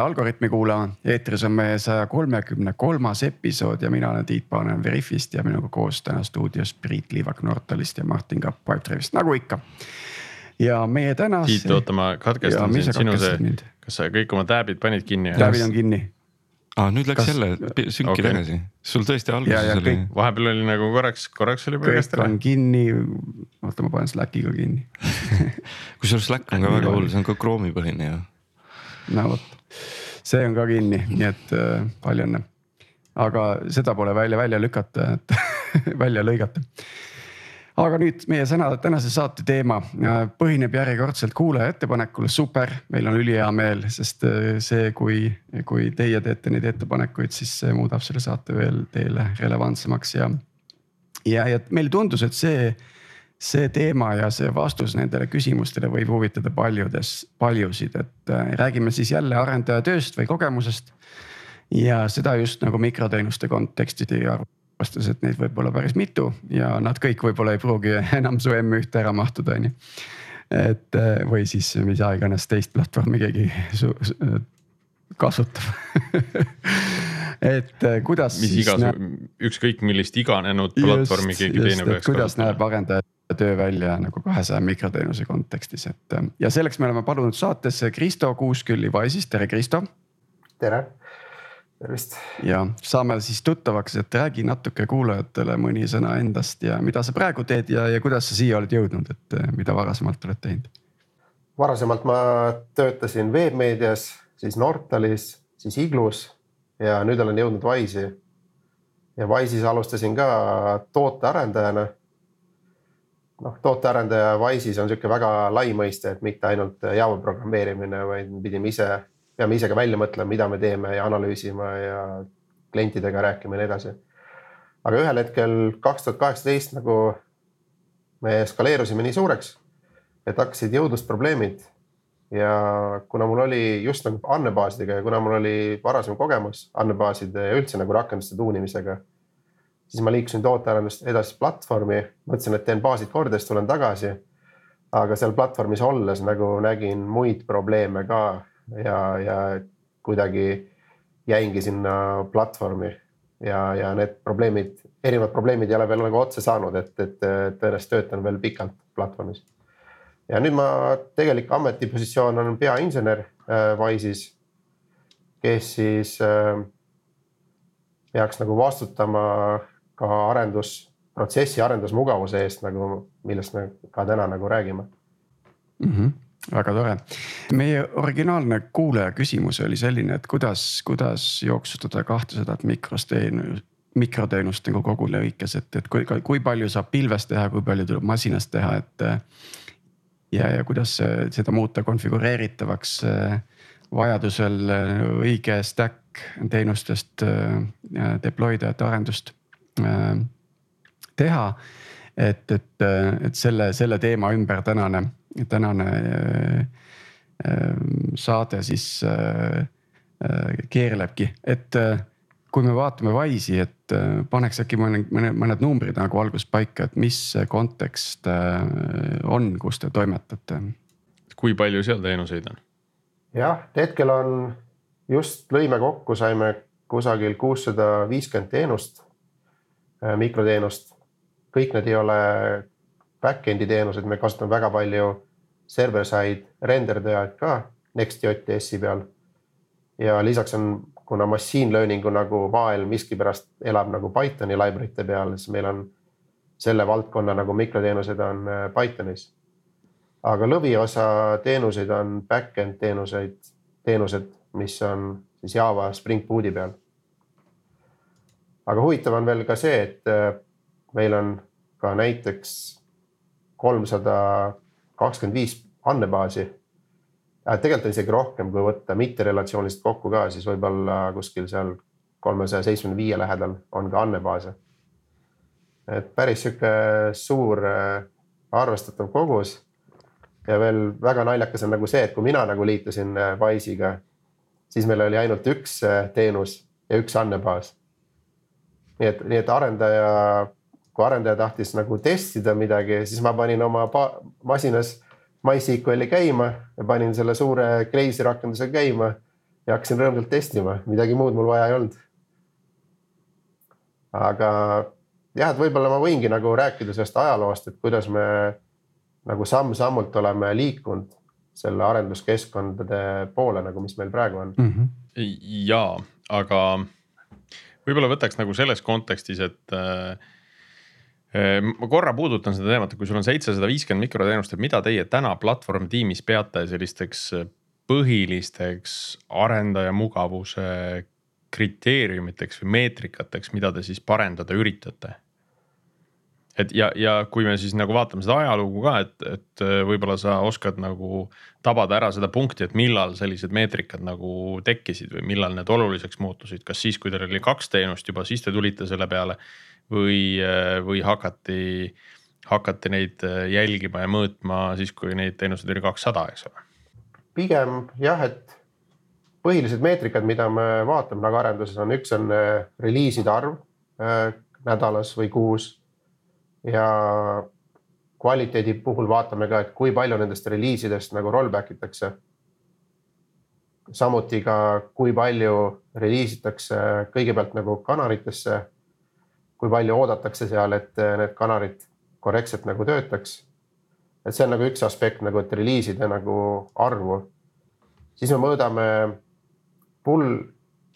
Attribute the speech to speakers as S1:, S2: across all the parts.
S1: jälle Algorütmi kuulama, eetris on meie saja kolmekümne kolmas episood ja mina olen Tiit Paananen Veriffist ja minuga koos täna stuudios Priit Liivak Nortalist ja Martin Kapp Pipedrive'ist, nagu ikka. ja meie tänase.
S2: Tiit, oota, ma katkestan sind, sinu see, kas sa kõik oma tääbid panid kinni?
S1: tääbid on kinni
S3: ah,, nüüd läks Kas... jälle sünki okay. tagasi, sul tõesti alguses oli.
S2: vahepeal oli nagu korraks, korraks oli.
S1: kõik on kinni, oota, ma panen Slackiga kinni
S3: kusjuures Slack on ka väga hull, see on ka Chrome'i põhine ju
S1: no vot, see on ka kinni, nii et äh, palju õnne. aga seda pole välja, välja lükata, et välja lõigata. aga nüüd meie sõna, tänase saate teema äh, põhineb järjekordselt kuulaja ettepanekul, super, meil on ülihea meel, sest äh, see, kui, kui teie teete neid ettepanekuid, siis see muudab selle saate veel teile relevantsemaks ja. ja, ja meile tundus, et see see teema ja see vastus nendele küsimustele võib huvitada paljudes, paljusid, et äh, räägime siis jälle arendajatööst või kogemusest. ja seda just nagu mikroteenuste kontekstis ja arvestades, et neid võib olla päris mitu ja nad kõik võib-olla ei pruugi enam su M1-te ära mahtuda, on ju. et äh, või siis mida iganes teist platvormi keegi su, su, kasutab et äh, kuidas.
S2: mis igas, ükskõik millist iganenud platvormi keegi teine
S1: peaks kasutama. kuidas näeb arendaja töö välja nagu kahesaja mikroteenuse kontekstis, et ja selleks me oleme palunud saatesse Kristo Kuuskülli Wise'ist, tere Kristo.
S4: tere, tervist.
S1: ja saame siis tuttavaks, et räägi natuke kuulajatele mõni sõna endast ja mida sa praegu teed ja, ja kuidas sa siia oled jõudnud, et mida varasemalt oled teinud?
S4: varasemalt ma töötasin veebmeedias, siis Nortalis, siis Iglus ja nüüd olen jõudnud Wise'i. ja Wise'is alustasin ka tootearendajana noh, tootearendaja Wise'is on sihuke väga lai mõiste, et mitte ainult Java programmeerimine, vaid me pidime ise, peame ise ka välja mõtlema, mida me teeme ja analüüsima ja klientidega rääkima ja nii edasi. aga ühel hetkel kaks tuhat kaheksateist nagu me eskaleerusime nii suureks, et hakkasid jõudlusprobleemid. ja kuna mul oli just nagu andmebaasidega ja kuna mul oli varasem kogemus andmebaaside ja üldse nagu rakenduste tuunimisega siis ma liikusin tootearendust edasi platvormi, mõtlesin, et teen baasid korda, siis tulen tagasi. aga seal platvormis olles nagu nägin muid probleeme ka ja, ja kuidagi jäingi sinna platvormi ja, ja need probleemid, erinevad probleemid ei ole veel nagu otsa saanud, et, et tõenäoliselt töötan veel pikalt platvormis. ja nüüd ma tegelik ametipositsioon on peainsener äh, Wise'is, kes siis äh, peaks nagu vastutama ka arendusprotsessi, arendusmugavuse eest nagu, millest me ka täna nagu räägime
S1: mm. -hmm väga tore, meie originaalne kuulaja küsimus oli selline, et kuidas, kuidas jooksutada kahtesadat mikrosteenust mikroteenust nagu kogu lõikes, et, et kui, kui palju saab pilves teha, kui palju tuleb masinas teha, et. ja, ja kuidas seda muuta konfigureeritavaks vajadusel õige stack teenustest deploy da, et arendust Äh, teha. et, et, et selle, selle teema ümber tänane, tänane äh, saade siis äh, keerlebki, et kui me vaatame Wise'i, et paneks äkki mõne, mõne, mõned numbrid nagu algusest paika, et mis see kontekst on, kus te toimetate?
S2: kui palju seal teenuseid on?
S4: jah, hetkel on, just lõime kokku, saime kusagil kuussada viiskümmend teenust Äh, mikroteenust. kõik need ei ole back-end'i teenused, me kasutame väga palju server-side renderdajaid ka Next.js-i peal. ja lisaks on, kuna machine learning'u nagu maailm miskipärast elab nagu Pythoni library'te peal, siis meil on selle valdkonna nagu mikroteenused on äh, Pythonis. aga lõviosa teenuseid on back-end teenuseid, teenused, mis on siis Java Spring Boot'i peal aga huvitav on veel ka see, et äh, meil on ka näiteks kolmsada kakskümmend viis andmebaasi. Äh, tegelikult on isegi rohkem, kui võtta mitterelatsioonilist kokku ka, siis võib-olla kuskil seal kolmesaja seitsmekümne viie lähedal on ka andmebaase. et päris sihuke suur äh, arvestatav kogus. ja veel väga naljakas on nagu see, et kui mina nagu liitusin Wise'iga, siis meil oli ainult üks teenus ja üks andmebaas nii et, nii et arendaja, kui arendaja tahtis nagu testida midagi, siis ma panin oma masinas MySQL-i käima ja panin selle suure Glaze'i rakenduse käima. ja hakkasin rõõmsalt testima, midagi muud mul vaja ei olnud. aga jah, et võib-olla ma võingi nagu rääkida sellest ajaloost, et kuidas me nagu samm-sammult oleme liikunud selle arenduskeskkondade poole nagu, mis meil praegu on mm.
S2: -hmm. ja, aga võib-olla võtaks nagu selles kontekstis, et äh, äh, ma korra puudutan seda teemat, et kui sul on seitsesada viiskümmend mikroteenust, et mida teie täna platvorm tiimis peate sellisteks põhilisteks arendaja mugavuse kriteeriumiteks või meetrikateks, mida te siis parendada üritate? Et ja, ja kui me siis nagu vaatame seda ajalugu ka, et, et äh, võib-olla sa oskad nagu tabada ära seda punkti, et millal sellised meetrikad nagu tekkisid või millal need oluliseks muutusid, kas siis, kui teil oli kaks teenust juba, siis te tulite selle peale või, äh, või hakati, hakati neid äh, jälgima ja mõõtma siis, kui neid teenuseid oli kakssada, eks ole?
S4: pigem jah, et põhilised meetrikad, mida me vaatame nagu arenduses on, üks on reliiside arv nädalas või kuus ja kvaliteedi puhul vaatame ka, et kui palju nendest reliisidest nagu rollback itakse. samuti ka, kui palju reliisitakse kõigepealt nagu kanaritesse. kui palju oodatakse seal, et need kanarid korrektselt nagu töötaks. et see on nagu üks aspekt nagu, et reliiside nagu arvu. siis me mõõdame pull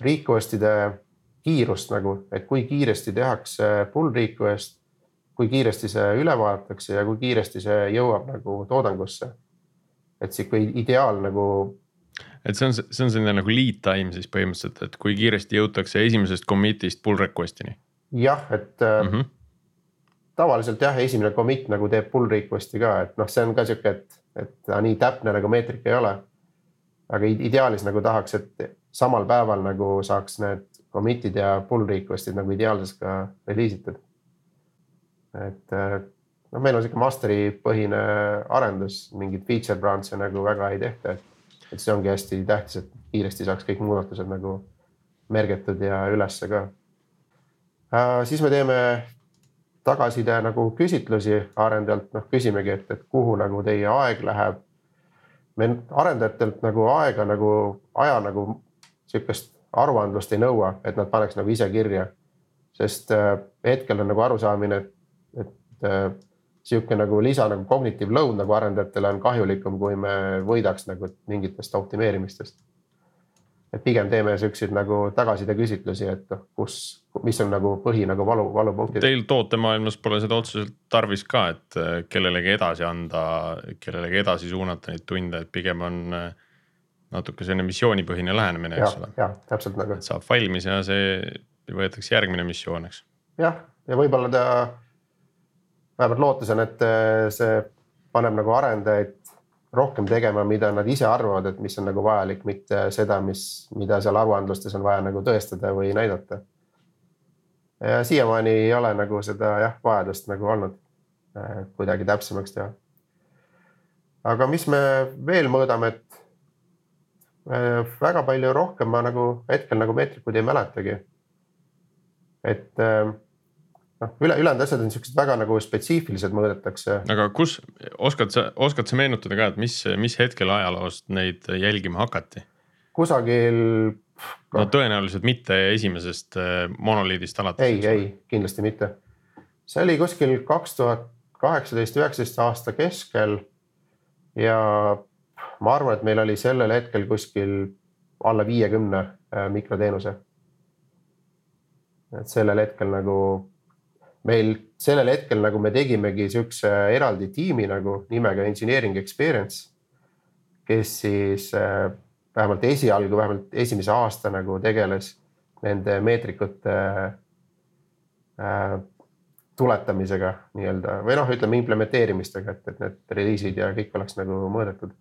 S4: request'ide kiirust nagu, et kui kiiresti tehakse pull request kui kiiresti see üle vaadatakse ja kui kiiresti see jõuab nagu toodangusse. et sihuke ideaal nagu.
S2: et see on, see on selline nagu lead time siis põhimõtteliselt, et kui kiiresti jõutakse esimesest commit'ist pull request'ini.
S4: jah, et mm -hmm. tavaliselt jah, esimene commit nagu teeb pull request'i ka, et noh, see on ka sihuke, et, et nii täpne nagu meetrika ei ole. aga ideaalis nagu tahaks, et samal päeval nagu saaks need commit'id ja pull request'id nagu ideaalses ka release itud et äh, noh, meil on sihuke master'i põhine arendus, mingeid feature branch'e nagu väga ei tehta, et, et see ongi hästi tähtis, et kiiresti saaks kõik muudatused nagu mergitud ja ülesse ka äh,. siis me teeme tagasiside nagu küsitlusi arendajalt, noh küsimegi, et, et kuhu nagu teie aeg läheb. me arendajatelt nagu aega nagu aja nagu sihukest aruandlust ei nõua, et nad paneks nagu ise kirja. sest äh, hetkel on nagu arusaamine, et et äh, sihuke nagu lisa nagu cognitive load nagu arendajatele on kahjulikum, kui me võidaks nagu mingitest optimeerimistest. et pigem teeme siukseid nagu tagasiside küsitlusi, et noh, kus, mis on nagu põhi nagu valu, valupunktid.
S2: Teil tootemaailmas pole seda otseselt tarvis ka, et äh, kellelegi edasi anda, kellelegi edasi suunata neid tunde, et pigem on äh, natuke selline missioonipõhine lähenemine, eks ole.
S4: jah, täpselt nagu.
S2: saab valmis ja see võetakse järgmine missioon, eks.
S4: jah, ja võib-olla ta vähemalt lootusen, et äh, see paneb nagu arendajaid rohkem tegema, mida nad ise arvavad, et mis on nagu vajalik, mitte seda, mis, mida seal aruandlustes on vaja nagu tõestada või näidata. ja siiamaani ei ole nagu seda jah, vajadust nagu olnud äh, kuidagi täpsemaks teha. aga mis me veel mõõdame, et äh, väga palju rohkem ma nagu hetkel nagu meetrikuid ei mäletagi. et noh, üle, ülejäänud asjad on siuksed väga nagu spetsiifilised, mõõdetakse.
S2: aga kus, oskad sa, oskad sa meenutada ka, et mis, mis hetkel ajaloost neid jälgima hakati?
S4: kusagil.
S2: no tõenäoliselt mitte esimesest äh, monoliidist alates.
S4: ei, ei kindlasti mitte. see oli kuskil kaks tuhat kaheksateist, üheksateist aasta keskel. ja ma arvan, et meil oli sellel hetkel kuskil alla viiekümne äh, mikroteenuse. et sellel hetkel nagu meil sellel hetkel nagu me tegimegi siukse eraldi tiimi nagu nimega Engineering Experience, kes siis äh, vähemalt esialgu, vähemalt esimese aasta nagu tegeles nende meetrikute äh, tuletamisega nii-öelda või noh, ütleme implementeerimistega, et, et need reliisid ja kõik oleks nagu mõõdetud.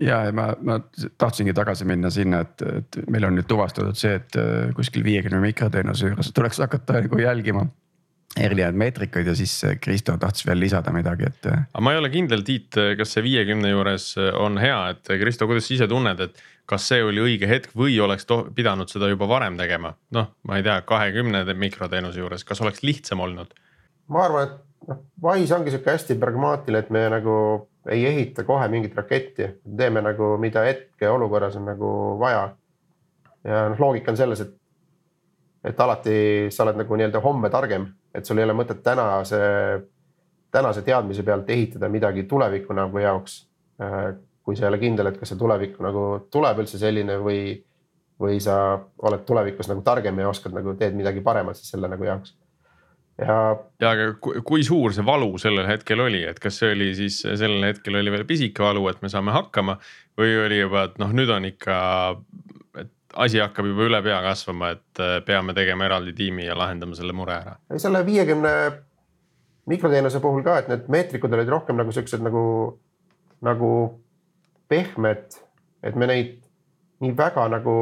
S1: Ja, ja ma, ma tahtsingi tagasi minna sinna, et, et meil on nüüd tuvastatud see, et äh, kuskil viiekümne mikroteenuse juures tuleks hakata nagu jälgima erinevaid meetrikaid ja siis äh, Kristo tahtis veel lisada midagi, et.
S2: Äh, aga ma ei ole kindel, Tiit, kas see viiekümne juures äh, on hea, et Kristo, kuidas sa ise tunned, et kas see oli õige hetk või oleks pidanud seda juba varem tegema? noh, ma ei tea, kahekümne mikroteenuse juures, kas oleks lihtsam olnud?
S4: ma arvan, et noh, Wise ongi sihuke hästi pragmaatiline, et me nagu ei ehita kohe mingit raketti, teeme nagu, mida hetkeolukorras on nagu vaja. ja noh, loogika on selles, et, et alati sa oled nagu nii-öelda homme targem, et sul ei ole mõtet tänase, tänase teadmise pealt ehitada midagi tuleviku nagu jaoks. kui sa ei ole kindel, et kas see tulevik nagu tuleb üldse selline või, või sa oled tulevikus nagu targem ja oskad nagu teed midagi paremat siis selle nagu jaoks
S2: ja. ja aga kui suur see valu sellel hetkel oli, et kas see oli siis sellel hetkel oli veel pisike valu, et me saame hakkama või oli juba, et noh, nüüd on ikka, et asi hakkab juba üle pea kasvama, et äh, peame tegema eraldi tiimi ja lahendama selle mure ära.
S4: selle viiekümne mikroteenuse puhul ka, et need meetrikud olid rohkem nagu siuksed nagu, nagu pehmed, et me neid nii väga nagu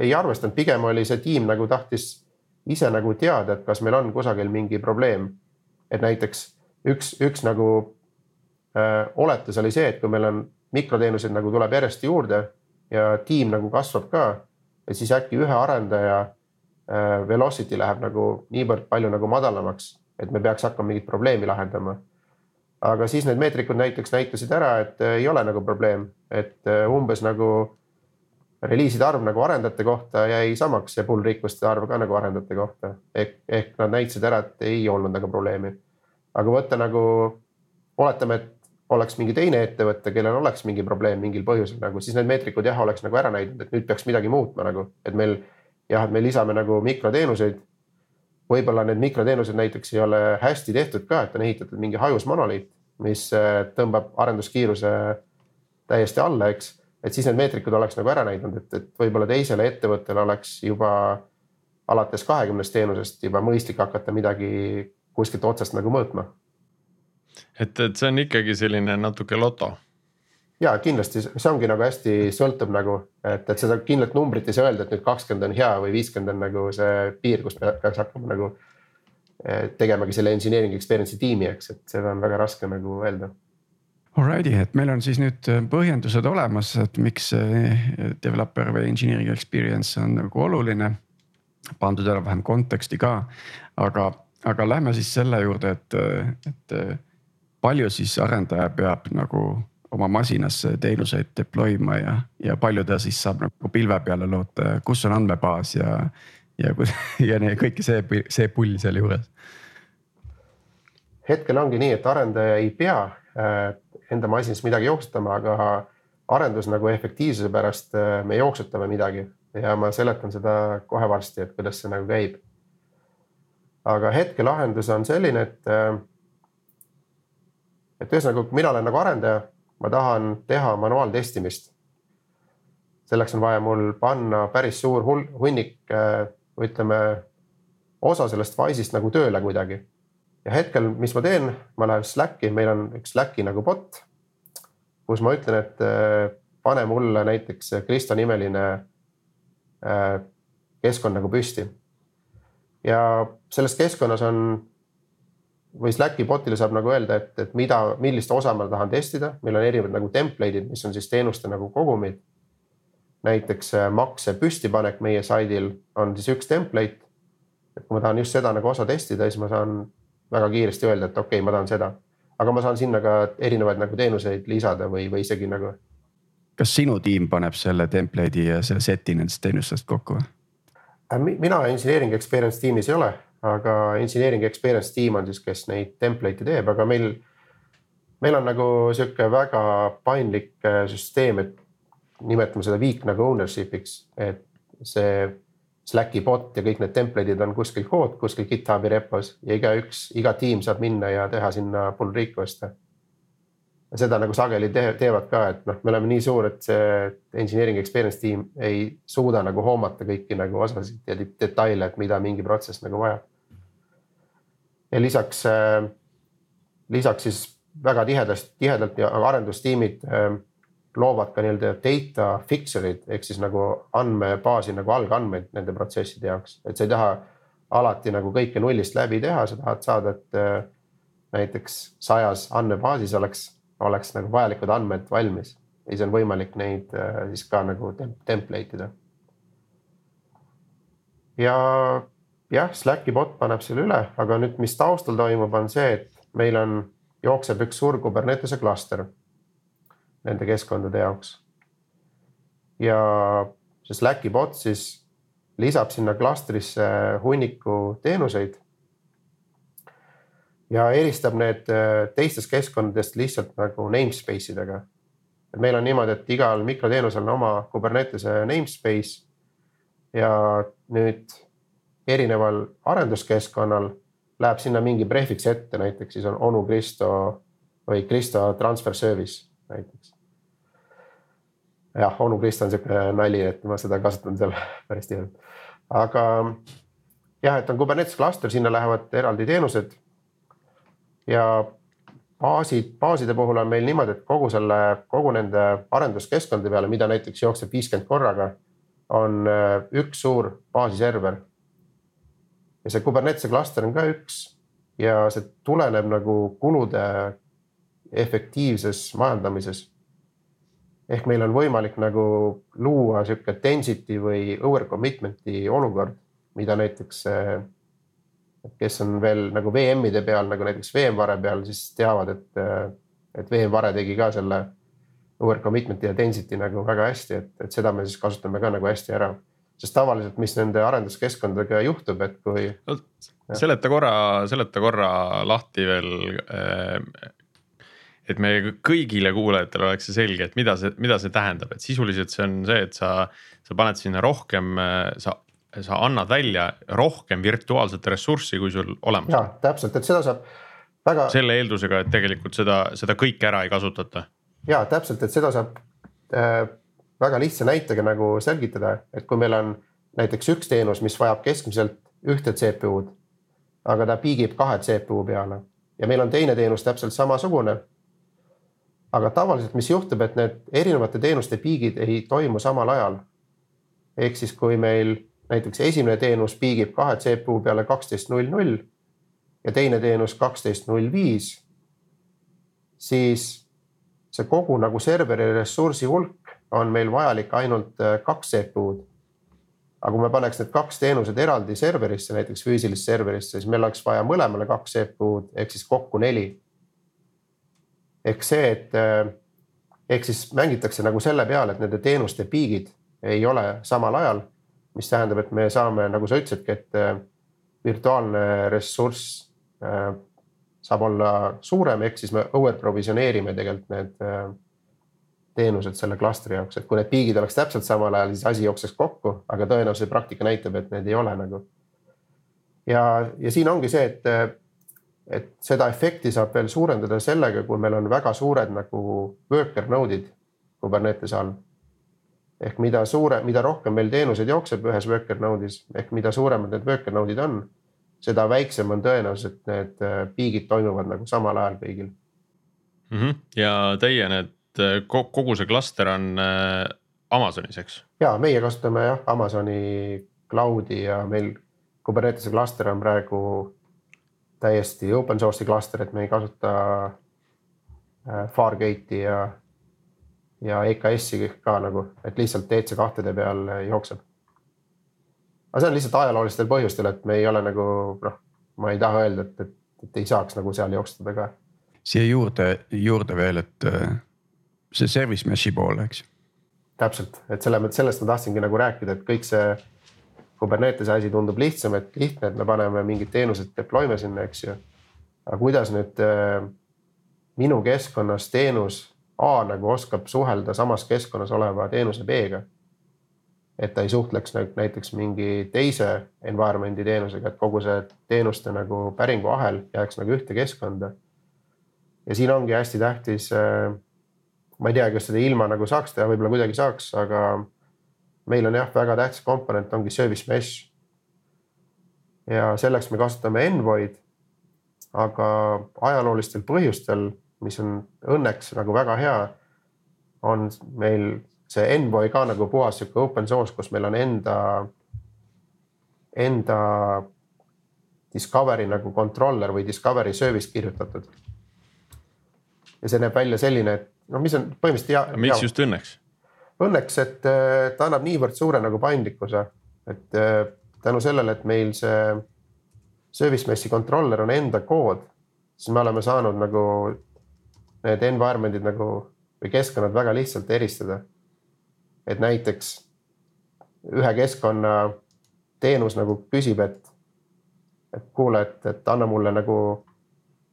S4: ei arvestanud, pigem oli see tiim nagu tahtis ise nagu teada, et kas meil on kusagil mingi probleem. et näiteks üks, üks nagu äh, oletus oli see, et kui meil on mikroteenuseid nagu tuleb järjest juurde ja tiim nagu kasvab ka, et siis äkki ühe arendaja äh, velocity läheb nagu niivõrd palju nagu madalamaks, et me peaks hakkama mingit probleemi lahendama. aga siis need meetrikud näiteks näitasid ära, et äh, ei ole nagu probleem, et äh, umbes nagu reliiside arv nagu arendajate kohta jäi samaks ja pull rikkuste arv ka nagu arendajate kohta. ehk, ehk nad näitasid ära, et ei olnud nagu probleemi. aga võtta nagu, oletame, et oleks mingi teine ettevõte, kellel oleks mingi probleem mingil põhjusel nagu, siis need meetrikud jah, oleks nagu ära näidanud, et nüüd peaks midagi muutma nagu, et meil jah, et me lisame nagu mikroteenuseid. võib-olla need mikroteenused näiteks ei ole hästi tehtud ka, et on ehitatud mingi hajus monoliit, mis äh, tõmbab arenduskiiruse täiesti alla, eks et siis need meetrikud oleks nagu ära näidanud, et, et võib-olla teisele ettevõttele oleks juba alates kahekümnest teenusest juba mõistlik hakata midagi kuskilt otsast nagu mõõtma.
S2: Et, et see on ikkagi selline natuke loto.
S4: ja kindlasti see ongi nagu hästi sõltub nagu, et, et seda kindlat numbrit ei saa öelda, et nüüd kakskümmend on hea või viiskümmend on nagu see piir, kus peaks hakkama nagu eh, tegemagi selle engineering experience'i tiimi, eks, et seda on väga raske nagu öelda
S1: Alrighty, et meil on siis nüüd äh, põhjendused olemas, et miks developer või engineering experience on nagu oluline. pandud ära vähem konteksti ka, aga, aga lähme siis selle juurde, et, et palju siis arendaja peab nagu oma masinasse teenuseid deploy ma ja, ja palju ta siis saab nagu pilve peale loota, kus on andmebaas ja, ja, ja kõike see, see pull sealjuures.
S4: hetkel ongi nii, et arendaja ei pea äh, enda masinas midagi jooksutama, aga arendus nagu efektiivsuse pärast äh, me jooksutame midagi ja ma seletan seda kohe varsti, et kuidas see nagu käib. aga hetkelahendus on selline, et, äh, et ühesõnaga, mina olen nagu arendaja, ma tahan teha manuaaltestimist. selleks on vaja mul panna päris suur hunnik, äh, ütleme osa sellest Wise'ist nagu tööle kuidagi ja hetkel, mis ma teen, ma lähen Slacki, meil on üks Slacki nagu bot, kus ma ütlen, et äh, pane mulle näiteks Kristo nimeline äh, keskkond nagu püsti. ja selles keskkonnas on või Slacki bot'ile saab nagu öelda, et, et mida, millist osa ma tahan testida, meil on erinevad nagu template'id, mis on siis teenuste nagu kogumid. näiteks äh, makse püstipanek meie saidil on siis üks template. et kui ma tahan just seda nagu osa testida, siis ma saan väga kiiresti öelda, et okei okay,, ma tahan seda. aga ma saan sinna ka erinevaid nagu teenuseid lisada või, või isegi nagu.
S1: kas sinu tiim paneb selle template'i ja selle set'i nendest teenustest kokku või?
S4: Äh, mina engineering experience tiimis ei ole, aga engineering experience tiim on siis, kes neid template'e teeb, aga meil, meil on nagu sihuke väga paindlik äh, süsteem, et nimetame seda weak nagu ownership'iks, et see Slacki bot ja kõik need template'id on kuskil kood, kuskil GitHubi repos ja igaüks, iga tiim saab minna ja teha sinna pull request'e. seda nagu sageli te teevad ka, et noh, me oleme nii suur, et see engineering experience tiim ei suuda nagu hoomata kõiki nagu osasid ja detaile, et mida mingi protsess nagu vajab. Ja lisaks, äh, lisaks siis väga tihedast, tihedalt ja arendustiimid äh, loovad ka nii-öelda data fixture'id ehk siis nagu andmebaasi nagu algandmeid nende protsesside jaoks, et sa ei taha alati nagu kõike nullist läbi teha, sa tahad saada, et äh, näiteks sajas andmebaasis oleks, oleks nagu vajalikud andmed valmis ja siis on võimalik neid äh, siis ka nagu template ida. ja jah, Slacki bot paneb selle üle, aga nüüd, mis taustal toimub, on see, et meil on, jookseb üks suur Kubernetese klaster nende keskkondade jaoks. ja see Slacki bot siis lisab sinna klastrisse hunniku teenuseid. ja eristab need äh, teistest keskkondadest lihtsalt nagu namespace idega. et meil on niimoodi, et igal mikroteenusel on oma Kubernetese namespace ja nüüd erineval arenduskeskkonnal läheb sinna mingi prefiks ette, näiteks siis on onu Kristo või Kristo transfer service näiteks. jah, onu Kristo on sihuke nali, et ma seda kasutan seal päris tihedalt aga jah, et on Kubernetes klaster, sinna lähevad eraldi teenused. ja baasid, baaside puhul on meil niimoodi, et kogu selle, kogu nende arenduskeskkondade peale, mida näiteks jookseb viiskümmend korraga, on äh, üks suur baasiserver. Ja see Kubernetese klaster on ka üks ja see tuleneb nagu kulude efektiivses majandamises ehk meil on võimalik nagu luua sihuke density või over commitment'i olukord, mida näiteks kes on veel nagu VM-ide peal nagu näiteks VMware peal, siis teavad, et, et VMware tegi ka selle over commitment'i ja density nagu väga hästi, et, et seda me siis kasutame ka nagu hästi ära. Sest tavaliselt, mis nende arenduskeskkondadega juhtub, et kui
S2: no,. seleta korra, seleta korra lahti veel et meie kõigile kuulajatele oleks see selge, et mida see, mida see tähendab, et sisuliselt see on see, et sa, sa paned sinna rohkem, sa, sa annad välja rohkem virtuaalset ressurssi, kui sul olemas
S4: on. ja täpselt, et seda saab väga.
S2: selle eeldusega, et tegelikult seda, seda kõike ära ei kasutata.
S4: ja täpselt, et seda saab äh, väga lihtsa näitega nagu selgitada, et kui meil on näiteks üks teenus, mis vajab keskmiselt ühte CPU-d, aga ta piigib kahe CPU peale ja meil on teine teenus täpselt samasugune aga tavaliselt, mis juhtub, et need erinevate teenuste piigid ei toimu samal ajal. ehk siis, kui meil näiteks esimene teenus piigib kahe CPU peale kaksteist null null ja teine teenus kaksteist null viis, siis see kogu nagu serveri ressursi hulk on meil vajalik ainult äh, kaks CPU-d. aga kui me paneks need kaks teenused eraldi serverisse, näiteks füüsilisse serverisse, siis meil oleks vaja mõlemale kaks CPU-d ehk siis kokku neli ehk see, et eh, ehk siis mängitakse nagu selle peale, et nende teenuste piigid ei ole samal ajal. mis tähendab, et me saame, nagu sa ütlesidki, et eh, virtuaalne ressurss saab olla suurem, ehk siis me over provisioneerime tegelikult need teenused selle klastri jaoks, et kui need piigid oleks täpselt samal ajal, siis asi jookseks kokku, aga tõenäoliselt praktika näitab, et need ei ole nagu. ja, ja siin ongi see, et et seda efekti saab veel suurendada sellega, kui meil on väga suured nagu worker node'id Kubernetese all. ehk mida suure, mida rohkem meil teenuseid jookseb ühes worker node'is ehk mida suuremad need worker node'id on, seda väiksem on tõenäosus, et need äh, piigid toimuvad nagu samal ajal kõigil
S2: mm. -hmm. ja teie need, äh, kogu see klaster on äh, Amazonis, eks?
S4: ja meie kasutame jah Amazoni cloud'i ja meil Kubernetese klaster on praegu täiesti open source'i klaster, et me ei kasuta äh, Fargate'i ja, ja EKS-i ka nagu, et lihtsalt DC2-de peal jookseb. aga see on lihtsalt ajaloolistel põhjustel, et me ei ole nagu noh, ma ei taha öelda, et, et, et ei saaks nagu seal jookstada ka.
S1: siia juurde, juurde veel, et see service mesh'i pool, eks.
S4: täpselt, et selle, sellest ma tahtsingi nagu rääkida, et kõik see Kubernetese asi tundub lihtsam, et lihtne, et me paneme mingid teenused deploy'me sinna, eks ju. aga kuidas nüüd äh, minu keskkonnas teenus A nagu oskab suhelda samas keskkonnas oleva teenuse B-ga. et ta ei suhtleks näiteks mingi teise environment'i teenusega, et kogu see teenuste nagu päringuahel jääks nagu ühte keskkonda. ja siin ongi hästi tähtis äh,. Ma ei teagi, kas seda ilma nagu saaks teha, võib-olla kuidagi saaks, aga meil on jah, väga tähtis komponent ongi service mesh. ja selleks me kasutame Envoy'd. aga ajaloolistel põhjustel, mis on õnneks nagu väga hea, on meil see Envoy ka nagu puhas sihuke open source, kus meil on enda, enda Discovery nagu controller või Discovery service kirjutatud. ja see näeb välja selline, et noh, mis on põhimõtteliselt.
S2: miks just õnneks?
S4: õnneks, et äh, ta annab niivõrd suure nagu paindlikkuse, et äh, tänu sellele, et meil see service mesh'i controller on enda kood, siis me oleme saanud nagu need environment'id nagu või keskkonnad väga lihtsalt eristada. et näiteks ühe keskkonna teenus nagu küsib, et, et kuule, et, et anna mulle nagu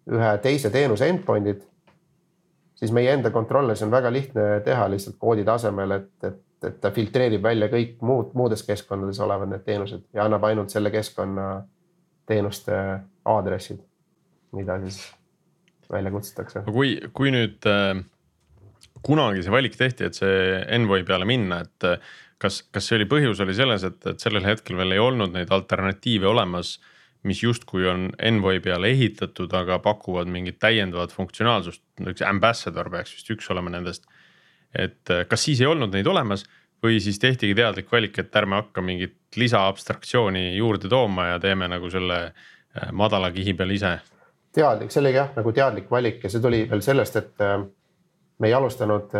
S4: ühe teise teenuse endpoint'id. Siis meie enda controller'is on väga lihtne teha lihtsalt koodi tasemel, et, et, et ta filtreerib välja kõik muud, muudes keskkondades olevad need teenused ja annab ainult selle keskkonna teenuste aadressid, mida siis välja kutsutakse.
S2: kui, kui nüüd äh, kunagi see valik tehti, et see Envoy peale minna, et äh, kas, kas see oli põhjus oli selles, et, et sellel hetkel veel ei olnud neid alternatiive olemas, mis justkui on Envoy peale ehitatud, aga pakuvad mingit täiendavat funktsionaalsust, üks ambassador peaks vist üks olema nendest. et äh, kas siis ei olnud neid olemas või siis tehtigi teadlik valik, et ärme hakka mingit lisa abstraktsiooni juurde tooma ja teeme nagu selle äh, madala kihi peal ise
S4: teadlik, see oli jah nagu teadlik valik ja see tuli veel sellest, et äh, me ei alustanud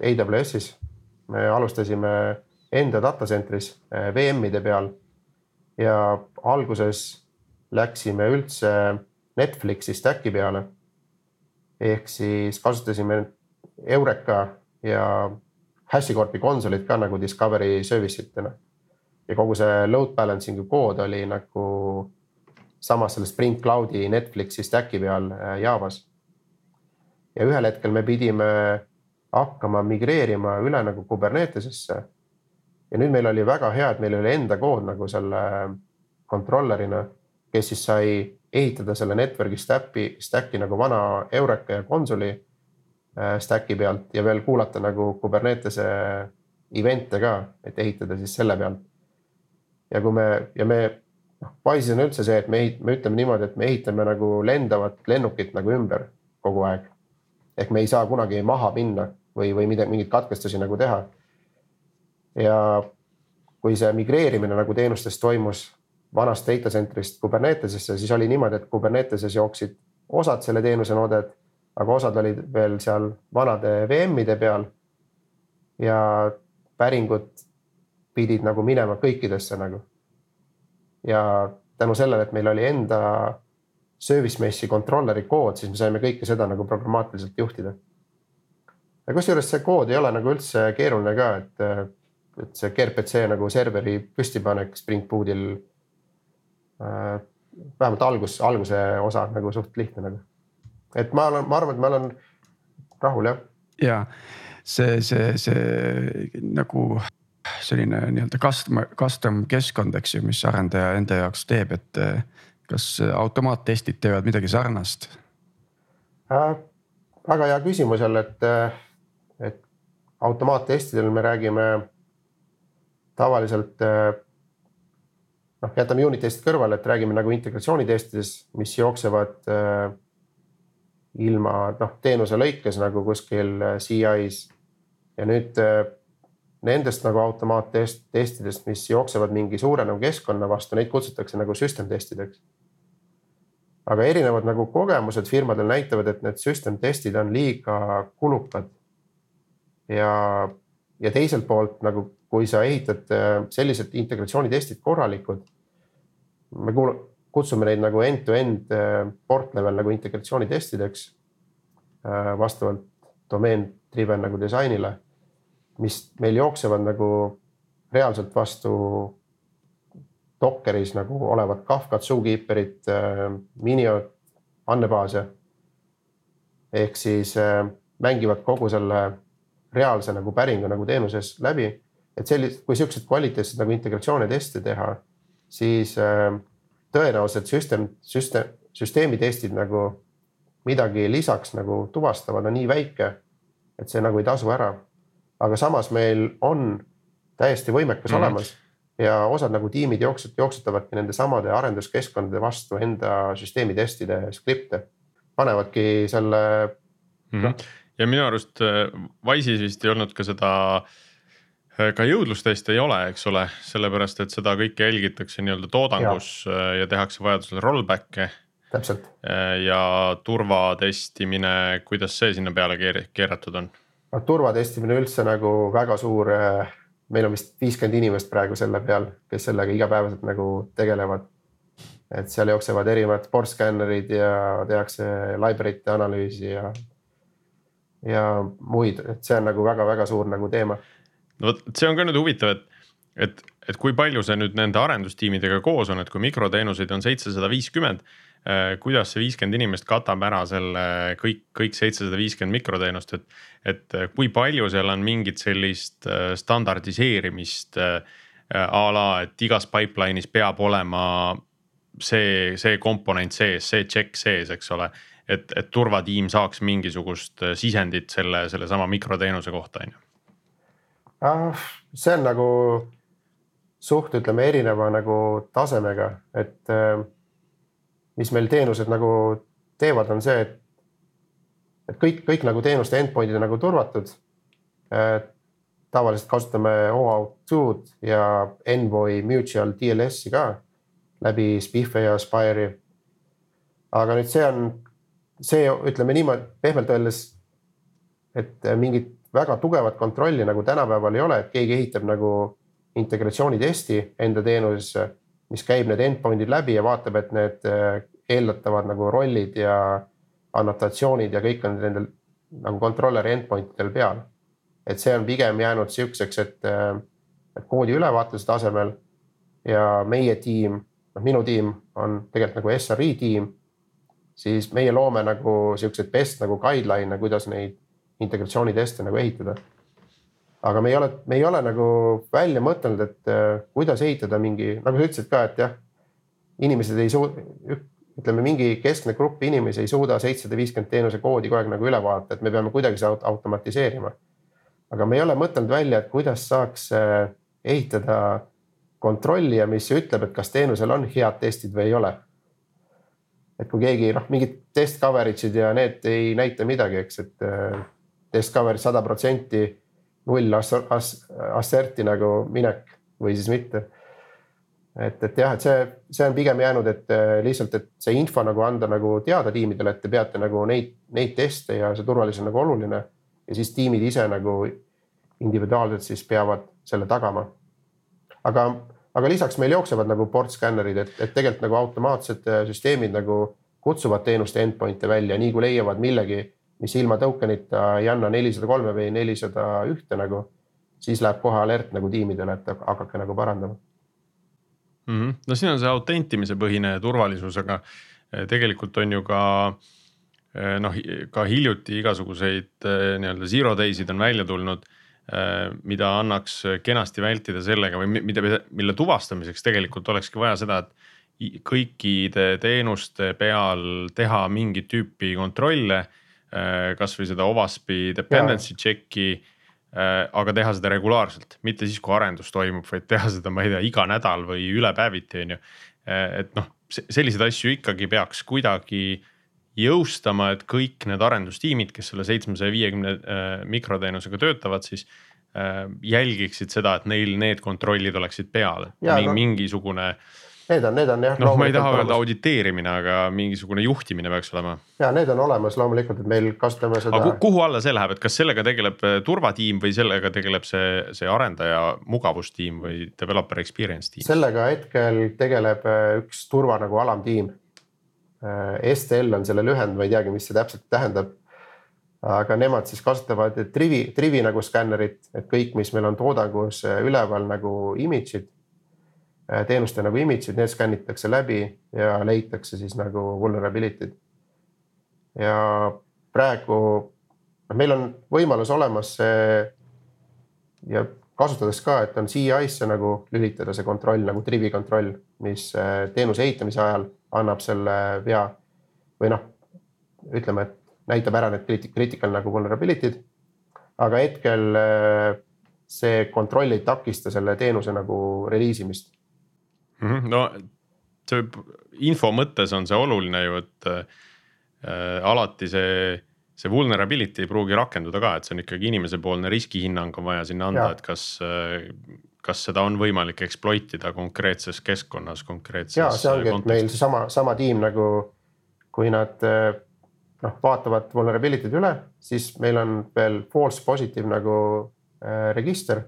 S4: AWS-is. me alustasime enda data center'is VM-ide peal. ja alguses läksime üldse Netflixi stack'i peale. ehk siis kasutasime Eureka ja HashiCorpi konsolid ka nagu discovery service itena. ja kogu see load balancing'u kood oli nagu samas selle Spring Cloudi Netflixi stack'i peal äh, Javas. ja ühel hetkel me pidime hakkama migreerima üle nagu Kubernetesesse. ja nüüd meil oli väga hea, et meil oli enda kood nagu selle controller'ina, kes siis sai ehitada selle network'i stack'i, stack'i nagu vana Eureka ja konsoli äh, stack'i pealt ja veel kuulata nagu Kubernetese event'e ka, et ehitada siis selle pealt. ja kui me ja me noh, Wise'is on üldse see, et me me ütleme niimoodi, et me ehitame nagu lendavat lennukit nagu ümber kogu aeg. ehk me ei saa kunagi maha minna või, või midagi, mingeid katkestusi nagu teha. ja kui see migreerimine nagu teenustest toimus vanast data center'ist Kubernetesesse, siis oli niimoodi, et Kuberneteses jooksid osad selle teenuse nooded, aga osad olid veel seal vanade VM-ide peal. ja päringud pidid nagu minema kõikidesse nagu ja tänu sellele, et meil oli enda service mesh'i controller'i kood, siis me saime kõike seda nagu programmaatiliselt juhtida. ja kusjuures see kood ei ole nagu üldse keeruline ka, et, et see gRPC nagu serveri püstipanek Spring Boot'il. Vähemalt algus, alguse osa nagu suht lihtne nagu. et ma olen, ma arvan, et ma olen rahul jah.
S1: ja see, see, see nagu selline nii-öelda custom, custom keskkond, eks ju, mis arendaja enda jaoks teeb, et eh, kas automaattestid teevad midagi sarnast
S4: äh,? väga hea küsimus jälle, et, eh, et automaattestidel me räägime tavaliselt eh, noh, jätame unit testid kõrvale, et räägime nagu integratsioonitestides, mis jooksevad äh, ilma noh, teenuse lõikes nagu kuskil CI-s. ja nüüd äh, nendest nagu automaattestidest, mis jooksevad mingi suure nagu keskkonna vastu, neid kutsutakse nagu system testideks. aga erinevad nagu kogemused firmadel näitavad, et need system testid on liiga kulukad. ja, ja teiselt poolt nagu, kui sa ehitad äh, sellised integratsioonitestid korralikud. Me kuul-, kutsume neid nagu end-to-end äh, port level nagu integratsioonitestideks. Äh, vastavalt domeen driven nagu disainile mis meil jooksevad nagu reaalselt vastu Dockeris nagu olevat Kafkat, Zookeeperit, äh, Miniot, andmebaase. ehk siis mängivad kogu selle reaalse nagu päringu nagu teenuses läbi. et sellist, kui siukseid kvaliteetseid nagu integratsioone teste teha, siis äh, tõenäoliselt süsteem, süsteem, süsteemitestid nagu midagi lisaks nagu tuvastavad, on nii väike, et see nagu ei tasu ära aga samas meil on täiesti võimekus mm -hmm. olemas ja osad nagu tiimid jooksut-, jooksutavadki nende samade arenduskeskkondade vastu enda süsteemi testide skripte, panevadki selle
S2: mm. -hmm. ja minu arust äh, Wise'is vist ei olnud ka seda äh, ka jõudlusteste ei ole, eks ole, sellepärast et seda kõike jälgitakse nii-öelda toodangus ja, äh, ja tehakse vajadusel rollback'e.
S4: täpselt.
S2: ja turvatestimine, kuidas see sinna peale keeratud on?
S4: noh, turvatestimine üldse nagu väga suur. Meil on vist viiskümmend inimest praegu selle peal, kes sellega igapäevaselt nagu tegelevad. et seal jooksevad erinevad port skännerid ja tehakse library'te analüüsi ja, ja muid, et see on nagu väga-väga suur nagu teema.
S2: No vot, see on ka nüüd huvitav, et et, et kui palju see nüüd nende arendustiimidega koos on, et kui mikroteenuseid on seitsesada viiskümmend. Äh, kuidas see viiskümmend inimest katab ära selle kõik, kõik seitsesada viiskümmend mikroteenust, et, et kui palju seal on mingit sellist standardiseerimist a la, et igas pipeline'is peab olema see, see komponent sees, see check sees, eks ole. et, et turvatiim saaks mingisugust sisendit selle, sellesama mikroteenuse kohta, on ju.
S4: Ah, see on nagu suht, ütleme erineva nagu tasemega, et äh, mis meil teenused nagu teevad, on see, et, et kõik, kõik nagu teenuste endpoint'id on nagu turvatud. Äh, tavaliselt kasutame OAuth2-d ja Envoy Mutual TLS-i ka läbi Spiffe ja Spire'i. aga nüüd see on, see ütleme niimoodi pehmelt öeldes, et mingit väga tugevat kontrolli nagu tänapäeval ei ole, et keegi ehitab nagu integratsioonitesti enda teenusesse, mis käib need endpoint'id läbi ja vaatab, et need äh, eeldatavad nagu rollid ja annotatsioonid ja kõik on nendel nagu controller'i endpoint idel peal. et see on pigem jäänud sihukeseks, et, äh, et koodi ülevaatuse tasemel ja meie tiim, noh, minu tiim on tegelikult nagu SRE tiim. siis meie loome nagu siukseid best nagu guideline'e, kuidas neid integratsiooniteste nagu ehitada aga me ei ole, me ei ole nagu välja mõtelnud, et äh, kuidas ehitada mingi, nagu sa ütlesid ka, et jah, inimesed ei suuda, ütleme mingi keskne grupp inimesi ei suuda seitsesada viiskümmend teenuse koodi kogu aeg nagu üle vaadata, et me peame kuidagi seda automatiseerima. aga me ei ole mõtelnud välja, et kuidas saaks äh, ehitada kontrollija, mis ütleb, et kas teenusel on head testid või ei ole. et kui keegi noh, mingid test coverage'id ja need ei näita midagi, eks, et coverage sada protsenti null asserti nagu minek või siis mitte. et, et jah, et see, see on pigem jäänud, et äh, lihtsalt, et see info nagu anda nagu teada tiimidele, et te peate nagu neid, neid teste ja see turvalisus on nagu oluline. ja siis tiimid ise nagu individuaalselt siis peavad selle tagama. aga, aga lisaks meil jooksevad nagu portskännerid, et, et tegelikult nagu automaatsed äh, süsteemid nagu kutsuvad teenuste endpoint'e välja, nii kui leiavad millegi mis ilma token'ita ei anna nelisada kolme või nelisada ühte nagu, siis läheb kohe alert nagu tiimidele, et hakake nagu parandama
S2: mm. -hmm. no siin on see autentimise põhine turvalisus, aga eh, tegelikult on ju ka eh, noh, ka hiljuti igasuguseid eh, nii-öelda zero day'sid on välja tulnud mida annaks kenasti vältida sellega või mida, mille tuvastamiseks tegelikult olekski vaja seda, et kõikide teenuste peal teha mingit tüüpi kontrolle kasvõi seda OWASP-i dependency ja. check'i äh, aga teha seda regulaarselt, mitte siis, kui arendus toimub, vaid teha seda, ma ei tea, iga nädal või üle päeviti, on ju. Äh, et noh, selliseid asju ikkagi peaks kuidagi jõustama, et kõik need arendustiimid, kes selle seitsmesaja viiekümne mikroteenusega töötavad, siis jälgiksid seda, et neil need kontrollid oleksid peal, mingisugune no
S4: Need on, need on jah.
S2: noh, ma ei taha öelda auditeerimine, aga mingisugune juhtimine peaks olema.
S4: ja need on olemas loomulikult, et meil kasutame seda.
S2: aga kuhu alla see läheb, et kas sellega tegeleb äh, turvatiim või sellega tegeleb see, see arendaja mugavustiim või developer experience tiim?
S4: sellega hetkel tegeleb äh, üks turva nagu alamtiim. Äh, STL on selle lühend, ma ei teagi, mis see täpselt tähendab aga nemad siis kasutavad Trivi, Trivi nagu skännerit, et kõik, mis meil on toodangus üleval nagu image'id teenuste nagu image'id, need skännitakse läbi ja leitakse siis nagu vulnerability'd. ja praegu noh, meil on võimalus olemas see ja kasutades ka, et on CI-sse nagu lülitada see kontroll nagu trivi kontroll, mis äh, teenuse ehitamise ajal annab selle vea või noh, ütleme, et näitab ära need critical nagu vulnerability'd. aga hetkel äh, see kontroll ei takista selle teenuse nagu reliisimist.
S2: No see info mõttes on see oluline ju, et äh, alati see, see vulnerability ei pruugi rakenduda ka, et see on ikkagi inimesepoolne riskihinnang on vaja sinna anda, et kas äh, kas seda on võimalik exploit ida konkreetses keskkonnas, konkreetses.
S4: ja see ongi, et meil seesama, sama tiim nagu kui nad äh, noh, vaatavad vulnerability'd üle, siis meil on veel false positive nagu äh, register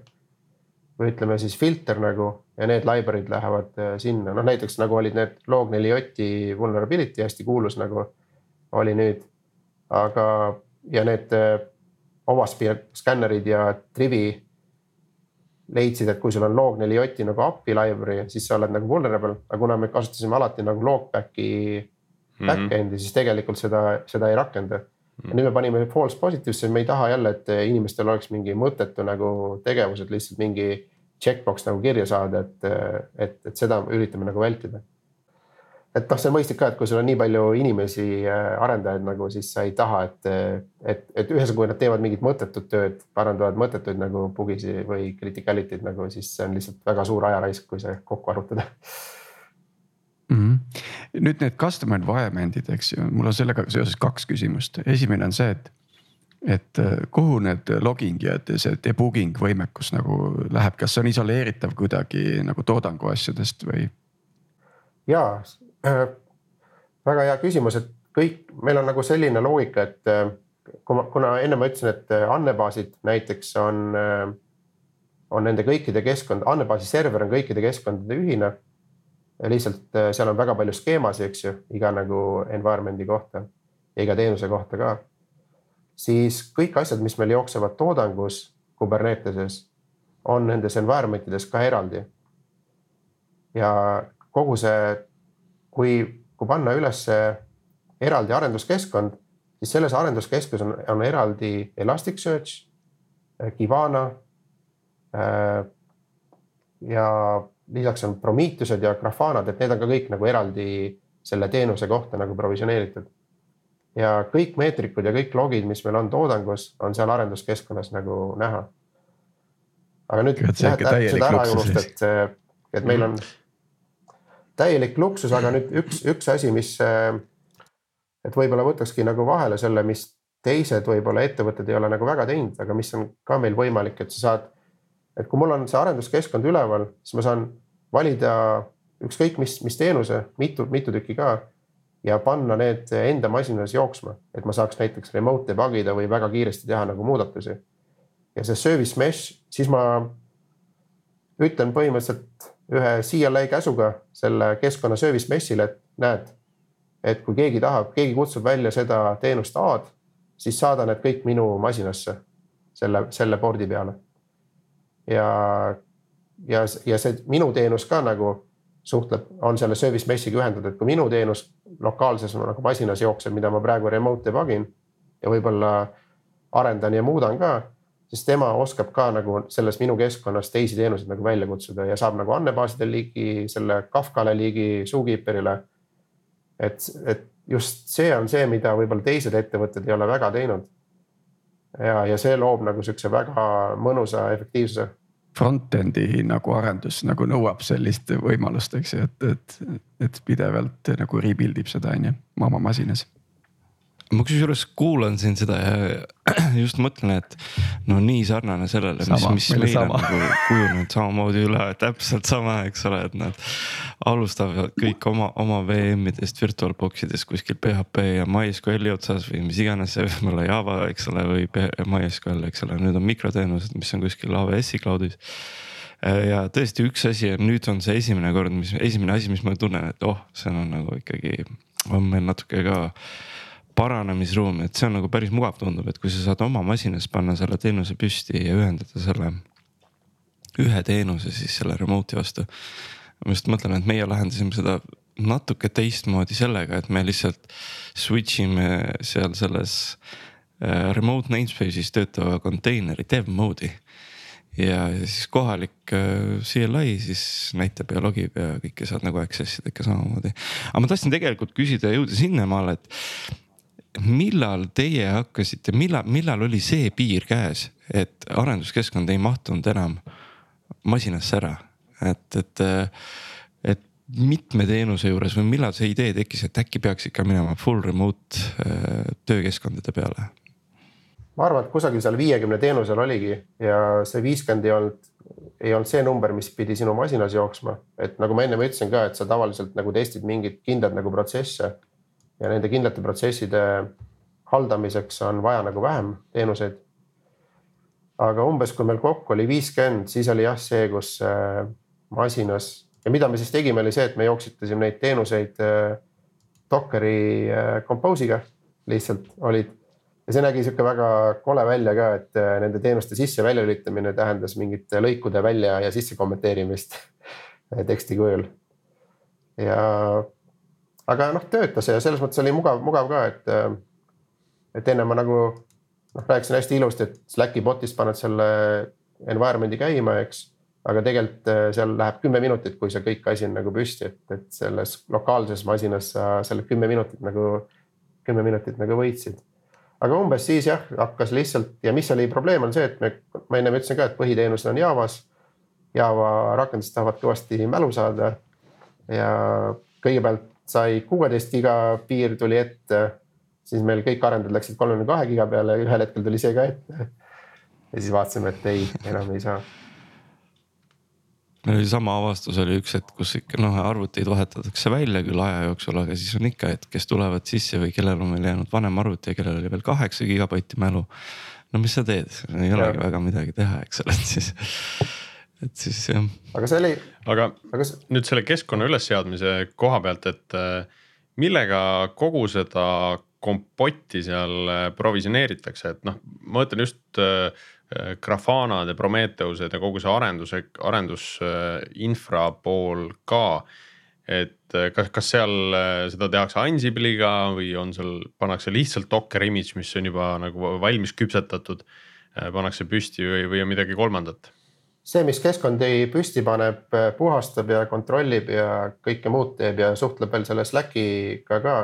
S4: või ütleme siis filter nagu ja need library'd lähevad äh, sinna, noh näiteks nagu olid need log4j vulnerability hästi kuulus nagu oli nüüd. aga, ja need äh, OWASP-i skännerid ja Trivi leidsid, et kui sul on log4j nagu API library, siis sa oled nagu vulnerable, aga kuna me kasutasime alati nagu logback'i mm -hmm. back-end'i, siis tegelikult seda, seda ei rakenda -hmm. nüüd me panime false positive'isse, me ei taha jälle, et inimestel oleks mingi mõttetu nagu tegevus, et lihtsalt mingi checkbox nagu kirja saada, et, et, et seda üritame nagu vältida et noh, see on mõistlik ka, et kui sul on nii palju inimesi, äh, arendajaid nagu, siis sa ei taha, et, et, et ühesõnaga, kui nad teevad mingit mõttetut tööd, parandavad mõttetuid nagu bugisi või criticality'd nagu, siis see on lihtsalt väga suur ajaraisk, kui see kokku arvutada
S1: mm. -hmm. Nüüd need custom environment'id, eks ju, mul on sellega seoses kaks küsimust, esimene on see, et et äh, kuhu need logging ja see debugging võimekus nagu läheb, kas see on isoleeritav kuidagi nagu toodangu asjadest või?
S4: ja Äh, väga hea küsimus, et kõik, meil on nagu selline loogika, et äh, kui ma, kuna enne ma ütlesin, et äh, andmebaasid näiteks on, on nende kõikide keskkond, andmebaasi server on kõikide keskkondade ühine. Lihtsalt seal on väga palju skeemasid, eks ju, iga nagu environment'i kohta ja iga teenuse kohta ka. siis kõik asjad, mis meil jooksevad toodangus Kuberneteses, on nendes environment ides ka eraldi. ja kogu see kui, kui panna üles eraldi arenduskeskkond, siis selles arenduskeskus on, on eraldi Elasticsearch, Kibana. Äh, ja lisaks on Prometheused ja Grafanad, et need on ka kõik nagu eraldi selle teenuse kohta nagu provisioneeritud. ja kõik meetrikud ja kõik logid, mis meil on toodangus, on seal arenduskeskkonnas nagu näha. aga nüüd lähed seda ära ei unusta, et, et meil on täielik luksus, aga nüüd üks, üks asi, mis, et võib-olla võtakski nagu vahele selle, mis teised võib-olla ettevõtted ei ole nagu väga teinud, aga mis on ka meil võimalik, et sa saad. Et kui mul on see arenduskeskkond üleval, siis ma saan valida ükskõik mis, mis teenuse, mitu, mitu tükki ka. ja panna need enda masinas jooksma, et ma saaks näiteks remote debug ida või väga kiiresti teha nagu muudatusi. ja see service mesh, siis ma ütlen põhimõtteliselt ühe CLI käsuga selle keskkonna service mesh'ile, et näed, et kui keegi tahab, keegi kutsub välja seda teenust A-d, siis saada need kõik minu masinasse selle, selle board'i peale. Ja, ja, ja see minu teenus ka nagu suhtleb, on selle service mesh'iga ühendatud, kui minu teenus lokaalses nagu masinas jookseb, mida ma praegu remote debug in ja võib-olla arendan ja muudan ka siis tema oskab ka nagu selles minu keskkonnas teisi teenuseid nagu välja kutsuda ja saab nagu andmebaasidel ligi, selle Kafkale ligi, Zookeeperile. et, et just see on see, mida võib-olla teised ettevõtted ei ole väga teinud. ja, ja see loob nagu sihukese väga mõnusa efektiivsuse.
S1: Front-end'i nagu arendus nagu nõuab sellist võimalust, eks ju, et, et, et pidevalt nagu rebuild ib seda on ju oma masinas
S3: ma kusjuures kuulan siin seda ja just mõtlen, et no nii sarnane sellele, mis, mis meil on nagu kujunenud samamoodi üle, täpselt sama, eks ole, et nad alustavad kõik oma, oma VM-idest, virtualbox idest kuskil PHP ja MySQL-i otsas või mis iganes see võib olla Java, eks ole, või MySQL, eks ole, nüüd on mikroteenused, mis on kuskil AWS-i cloud'is. Ja tõesti üks asi ja nüüd on see esimene kord, mis esimene asi, mis ma tunnen, et oh, see on nagu ikkagi on meil natuke ka paranemisruumi, et see on nagu päris mugav tundub, et kui sa saad oma masinas panna selle teenuse püsti ja ühendada selle ühe teenuse siis selle remote'i vastu. ma just mõtlen, et meie lahendasime seda natuke teistmoodi sellega, et me lihtsalt switch ime seal selles äh, remote namespace'is töötava konteineri dev mode'i. ja siis kohalik äh, CLI siis näitab ja logib ja kõike saad nagu access ida ikka samamoodi. aga ma tahtsin tegelikult küsida ja jõuda sinnamaale, et millal teie hakkasite, millal, millal oli see piir käes, et arenduskeskkond ei mahtunud enam masinasse ära, et, et, et mitme teenuse juures või millal see idee tekkis, et äkki peaks ikka minema full remote äh, töökeskkondade peale?
S4: ma arvan, et kusagil seal viiekümne teenusel oligi ja see viiskümmend ei olnud, ei olnud see number, mis pidi sinu masinas jooksma, et nagu ma ennem ütlesin ka, et sa tavaliselt nagu testid mingeid kindlaid nagu protsesse ja nende kindlate protsesside haldamiseks on vaja nagu vähem teenuseid. aga umbes, kui meil kokku oli viiskümmend, siis oli jah see, kus äh, masinas ja mida me siis tegime, oli see, et me jooksitasime neid teenuseid äh, Dockeri äh, Compose'iga lihtsalt olid ja see nägi sihuke väga kole välja ka, et nende teenuste sisse-välja lülitamine tähendas mingite lõikude välja ja sisse kommenteerimist teksti kujul. ja, aga noh, töötas ja selles mõttes oli mugav, mugav ka, et, äh, et enne ma nagu noh, rääkisin hästi ilusti, et Slacki bot'ist paned selle environment'i käima, eks aga tegelikult äh, seal läheb kümme minutit, kui see kõik asi on nagu püsti, et, et selles lokaalses masinas sa selle kümme minutit nagu, kümme minutit nagu võitsid aga umbes siis jah, hakkas lihtsalt ja mis oli probleem, on see, et me, ma ennem ütlesin ka, et põhiteenused on Javas. Java rakendused tahavad kõvasti mälu saada. ja kõigepealt sai kuueteist giga piir tuli ette, siis meil kõik arendajad läksid kolmekümne kahe giga peale, ühel hetkel tuli see ka ette. ja siis vaatasime, et ei, enam ei saa
S3: meil oli sama avastus oli üks hetk, kus ikka noh, arvuteid vahetatakse välja küll aja jooksul, aga siis on ikka, et kes tulevad sisse või kellel on veel jäänud vanem arvuti ja kellel oli veel kaheksa gigabaitti mälu. no mis sa teed, ei olegi väga midagi teha, eks ole, et siis, et siis jah.
S4: aga see oli.
S2: aga, aga nüüd selle keskkonna ülesseadmise koha pealt, et äh, millega kogu seda kompotti seal äh, provisioneeritakse, et noh, ma mõtlen just äh, Grafanad ja Prometheused ja kogu see arenduse, arendusinfra pool ka. et kas, kas seal seda tehakse Ansible'iga või on seal, pannakse lihtsalt Docker image, mis on juba nagu valmis küpsetatud. Pannakse püsti või, või on midagi kolmandat?
S4: See, mis keskkondi püsti paneb, puhastab ja kontrollib ja kõike muud teeb ja suhtleb veel selle Slackiga ka,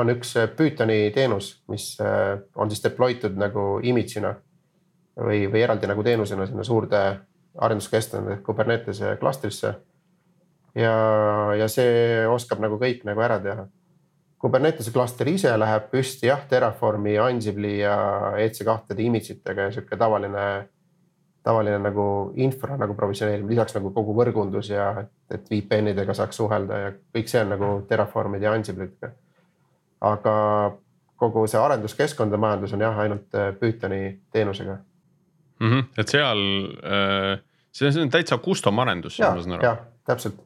S4: on üks Pythoni teenus, mis on siis deploy tud nagu image'ina või, või eraldi nagu teenusena sinna suurde arenduskeskkonna Kubernetese klastrisse. ja, ja see oskab nagu kõik nagu ära teha. Kubernetese klaster ise läheb püsti jah, Terraformi, Ansible'i ja EC2-de image itega ja sihuke tavaline, tavaline nagu infra nagu provisioneerimine, lisaks nagu kogu võrgundus ja et, et VPN-idega saaks suhelda ja kõik see on nagu Terraformide ja Ansible'idega. aga kogu see arenduskeskkondade majandus on jah, ainult Pythoni teenusega
S2: mm. -hmm. et seal äh,, see on, see on täitsa custom arendus,
S4: ma saan aru. jah, täpselt.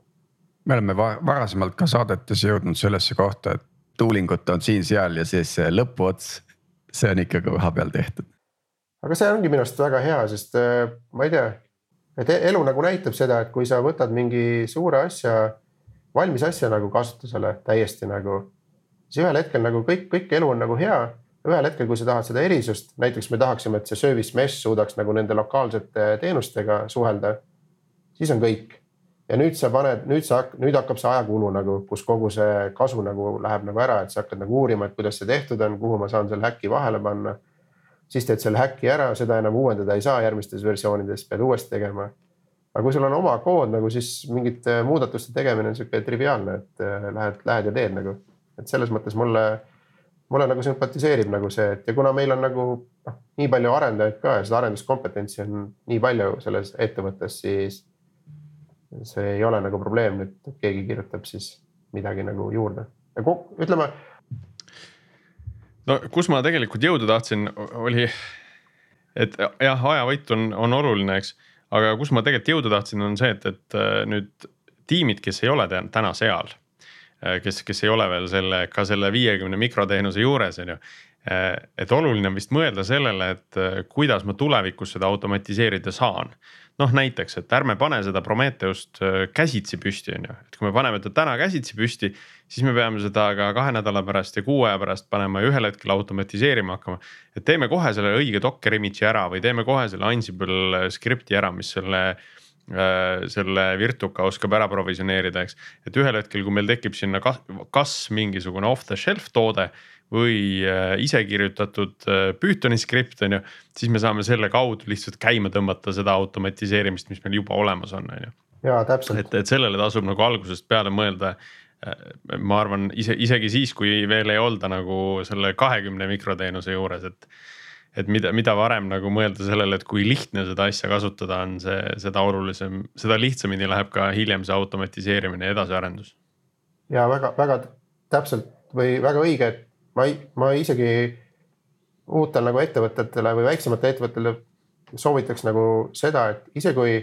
S1: me oleme varasemalt ka saadetes jõudnud sellesse kohta, et tooling ut on siin-seal ja siis lõpuots, see on ikka koha peal tehtud.
S4: Aga see ongi minu arust väga hea, sest äh, ma ei tea, et e-, elu nagu näitab seda, et kui sa võtad mingi suure asja, valmis asja nagu kasutusele täiesti nagu, siis ühel hetkel nagu kõik, kõik elu on nagu hea ühel hetkel, kui sa tahad seda erisust, näiteks me tahaksime, et see service mesh suudaks nagu nende lokaalsete teenustega suhelda, siis on kõik. ja nüüd sa paned, nüüd sa, nüüd hakkab see ajakulu nagu, kus kogu see kasu nagu läheb nagu ära, et sa hakkad nagu uurima, et kuidas see tehtud on, kuhu ma saan selle häki vahele panna. Siis teed selle häki ära, seda enam uuendada ei saa järgmistes versioonides, pead uuesti tegema. aga kui sul on oma kood nagu, siis mingite muudatuste tegemine on sihuke triviaalne, et äh, lähed, lähed ja teed nagu, et selles mõttes mulle mulle nagu sümpatiseerib nagu see, et ja kuna meil on nagu noh, nii palju arendajaid ka ja seda arenduskompetentsi on nii palju selles ettevõttes, siis see ei ole nagu probleem et keegi kirjutab siis midagi nagu juurde ja ütleme.
S2: No kus ma tegelikult jõuda tahtsin, oli, et jah, ajavõit on, on oluline, eks, aga kus ma tegelikult jõuda tahtsin, on see, et, et nüüd tiimid, kes ei ole täna seal Äh, kes, kes ei ole veel selle, ka selle viiekümne mikroteenuse juures, on ju. Äh, et oluline on vist mõelda sellele, et äh, kuidas ma tulevikus seda automatiseerida saan. noh, näiteks, et ärme pane seda Prometheust käsitsi püsti, on ju, et kui me paneme ta täna käsitsi püsti, siis me peame seda ka kahe nädala pärast ja kuu aja pärast panema ja ühel hetkel automatiseerima hakkama. et teeme kohe selle õige Docker image'i ära või teeme kohe selle Ansible script'i ära, mis selle Äh, selle Virtuka oskab ära provisioneerida, eks. et ühel hetkel, kui meil tekib sinna kas, kas mingisugune off the shelf toode või äh, ise kirjutatud äh, Pythoni skript on ju, siis me saame selle kaudu lihtsalt käima tõmmata seda automatiseerimist, mis meil juba olemas on, on ju.
S4: ja täpselt.
S2: et, et sellele tasub nagu algusest peale mõelda ma arvan ise, isegi siis, kui veel ei olda nagu selle kahekümne mikroteenuse juures, et et mida, mida varem nagu mõelda sellele, et kui lihtne seda asja kasutada on, see, seda olulisem, seda lihtsamini läheb ka hiljem see automatiseerimine ja edasiarendus.
S4: ja väga-väga täpselt või väga õige, et ma ei, ma isegi uutel nagu ettevõtetele või väiksematele ettevõtetele soovitaks nagu seda, et isegi kui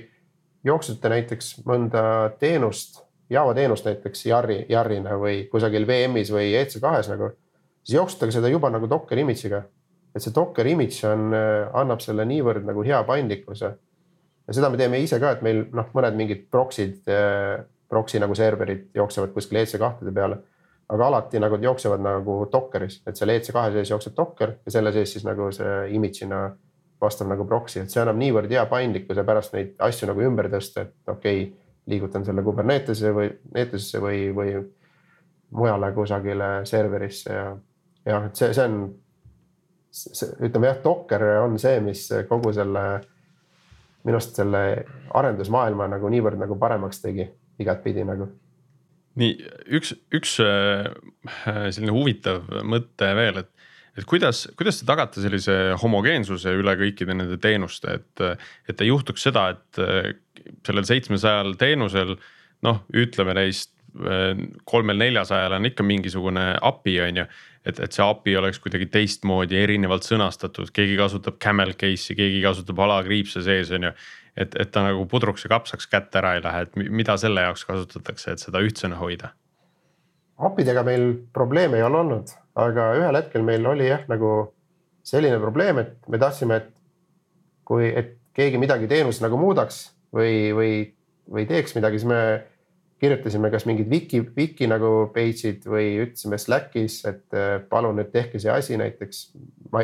S4: jooksute näiteks mõnda teenust, Java teenust näiteks Yarri, Yarrina või kusagil VM-is või EC2-s nagu, siis jooksutage seda juba nagu Docker image'iga et see Docker image on, annab selle niivõrd nagu hea paindlikkuse. ja seda me teeme ise ka, et meil noh, mõned mingid proxy'd, proxy nagu serverid jooksevad kuskil EC2-de peale. Aga alati nagu jooksevad nagu Dockeris, et seal EC2 sees jookseb Docker ja selle sees siis nagu see image'ina vastav nagu proxy, et see annab niivõrd hea paindlikkuse pärast neid asju nagu ümber tõsta, et okei okay, liigutan selle Kubernetese või Netesesse või, või mujale kusagile serverisse ja, ja et see, see on. ütleme jah, Docker on see, mis kogu selle minu arust selle arendusmaailma nagu niivõrd nagu paremaks tegi igatpidi nagu.
S2: Nii üks, üks äh, selline huvitav mõte veel, et et kuidas, kuidas te tagate sellise homogeensuse üle kõikide nende teenuste, et, et ei juhtuks seda, et äh, sellel seitsmesajal teenusel noh, ütleme neist äh, kolmel-neljasajal on ikka mingisugune API on ju. et, et see API oleks kuidagi teistmoodi erinevalt sõnastatud, keegi kasutab camel case'i, keegi kasutab alakriipse sees on ju. Et, et ta nagu pudruks ja kapsaks kätte ära ei lähe, et mida selle jaoks kasutatakse, et seda ühtsena hoida?
S4: API-dega meil probleeme ei ole olnud aga ühel hetkel meil oli jah, nagu selline probleem, et me tahtsime, et kui, et keegi midagi teenuses nagu muudaks või, või, või teeks midagi, siis me kirjutasime kas mingid wiki, wiki nagu page'id või ütlesime Slackis, et äh, palun nüüd tehke see asi näiteks.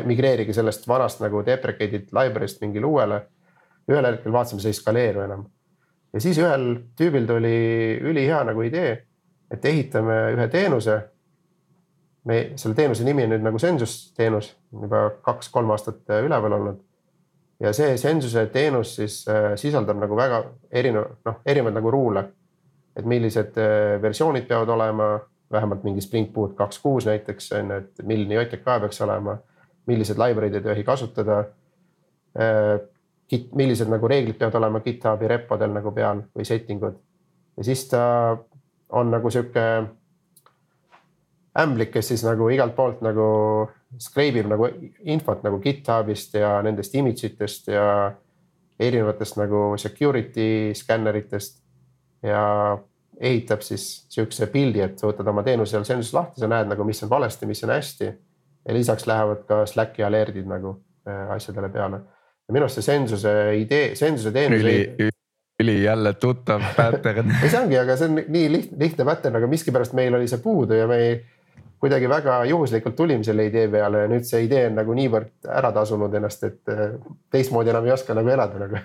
S4: migreerige sellest vanast nagu deprecated library'st mingile uuele. Ühel hetkel vaatasime, see ei skaleeru enam. ja siis ühel tüübil tuli ülihea nagu idee, et ehitame ühe teenuse me, selle teenuse nimi on nüüd nagu Sensus teenus, juba kaks-kolm aastat äh, üleval olnud. ja see Sensuse teenus siis äh, sisaldab nagu väga erinev, noh, erinevaid nagu ruule. et millised äh, versioonid peavad olema, vähemalt mingi Spring Boot kaks kuus näiteks on ju, et milline JTK peaks olema, millised library'd ei tohi kasutada. Git, millised nagu reeglid peavad olema GitHubi repodel nagu peal või setting ud ja siis ta on nagu sihuke ämblik, kes siis nagu igalt poolt nagu skreibib nagu infot nagu GitHubist ja nendest image itest ja erinevatest nagu security skänneritest. ja ehitab siis sihukese pildi, et võtad oma teenuse seal Sensus lahti, sa näed nagu, mis on valesti, mis on hästi. ja lisaks lähevad ka Slacki alert'id nagu äh, asjadele peale. Ja minu arust see Sensuse idee, Sensuse teenus
S1: üli, üli jälle tuttav pattern
S4: ei see ongi, aga see on nii lihtne, lihtne pattern, aga miskipärast meil oli see puudu ja me ei kuidagi väga juhuslikult tulime selle idee peale ja nüüd see idee on nagu niivõrd ära tasunud ennast, et äh, teistmoodi enam ei oska nagu elada nagu.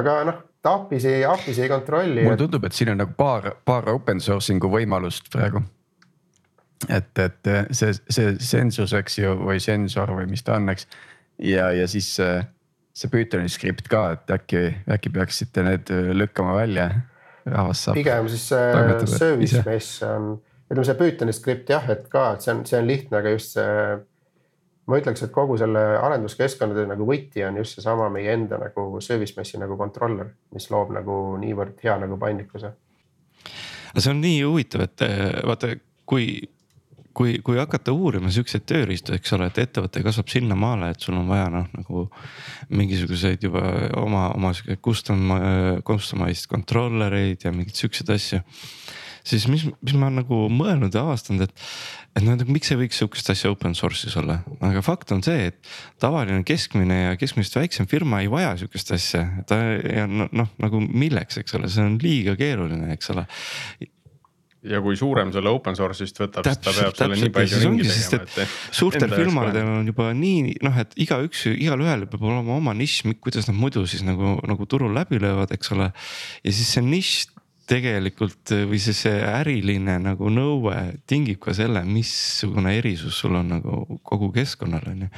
S4: aga noh, ta API-s ei, API-s ei kontrolli.
S1: mulle tundub, et siin on nagu paar, paar open sourcing'u võimalust praegu. et, et see, see sensus, eks ju, või sensor või mis ta on, eks. Ja, ja siis see, see Pythoni skript ka, et äkki, äkki peaksite need lükkama välja. rahvas saab.
S4: pigem siis see service mesh on ütleme, see Pythoni skript jah, et ka, et see on, see on lihtne, aga just see. ma ütleks, et kogu selle arenduskeskkondade nagu võti on just seesama meie enda nagu service mesh'i nagu controller, mis loob nagu niivõrd hea nagu paindlikkuse.
S3: see on nii huvitav, et eh, vaata, kui kui, kui hakata uurima siukseid tööriistu, eks ole, et ettevõte kasvab sinnamaale, et sul on vaja noh, nagu mingisuguseid juba oma, oma sihuke custom, customized controller eid ja mingeid siukseid asju siis mis, mis ma nagu mõelnud ja avastanud, et, et noh, miks ei võiks sihukest asja open source'is olla, aga fakt on see, et tavaline keskmine ja keskmisest väiksem firma ei vaja sihukest asja, ta ja noh no, nagu milleks, eks ole, see on liiga keeruline, eks ole
S2: ja kui suurem selle open source'ist võtab, siis ta peab selle nii palju ringi tegema,
S3: et, suurtel firmadel on juba nii noh, et igaüks, igalühel peab olema oma nišš, kuidas nad muidu siis nagu, nagu turul läbi löövad, eks ole. ja siis see nišš tegelikult või see, see äriline nagu nõue tingib ka selle, missugune erisus sul on nagu kogu keskkonnal on ju.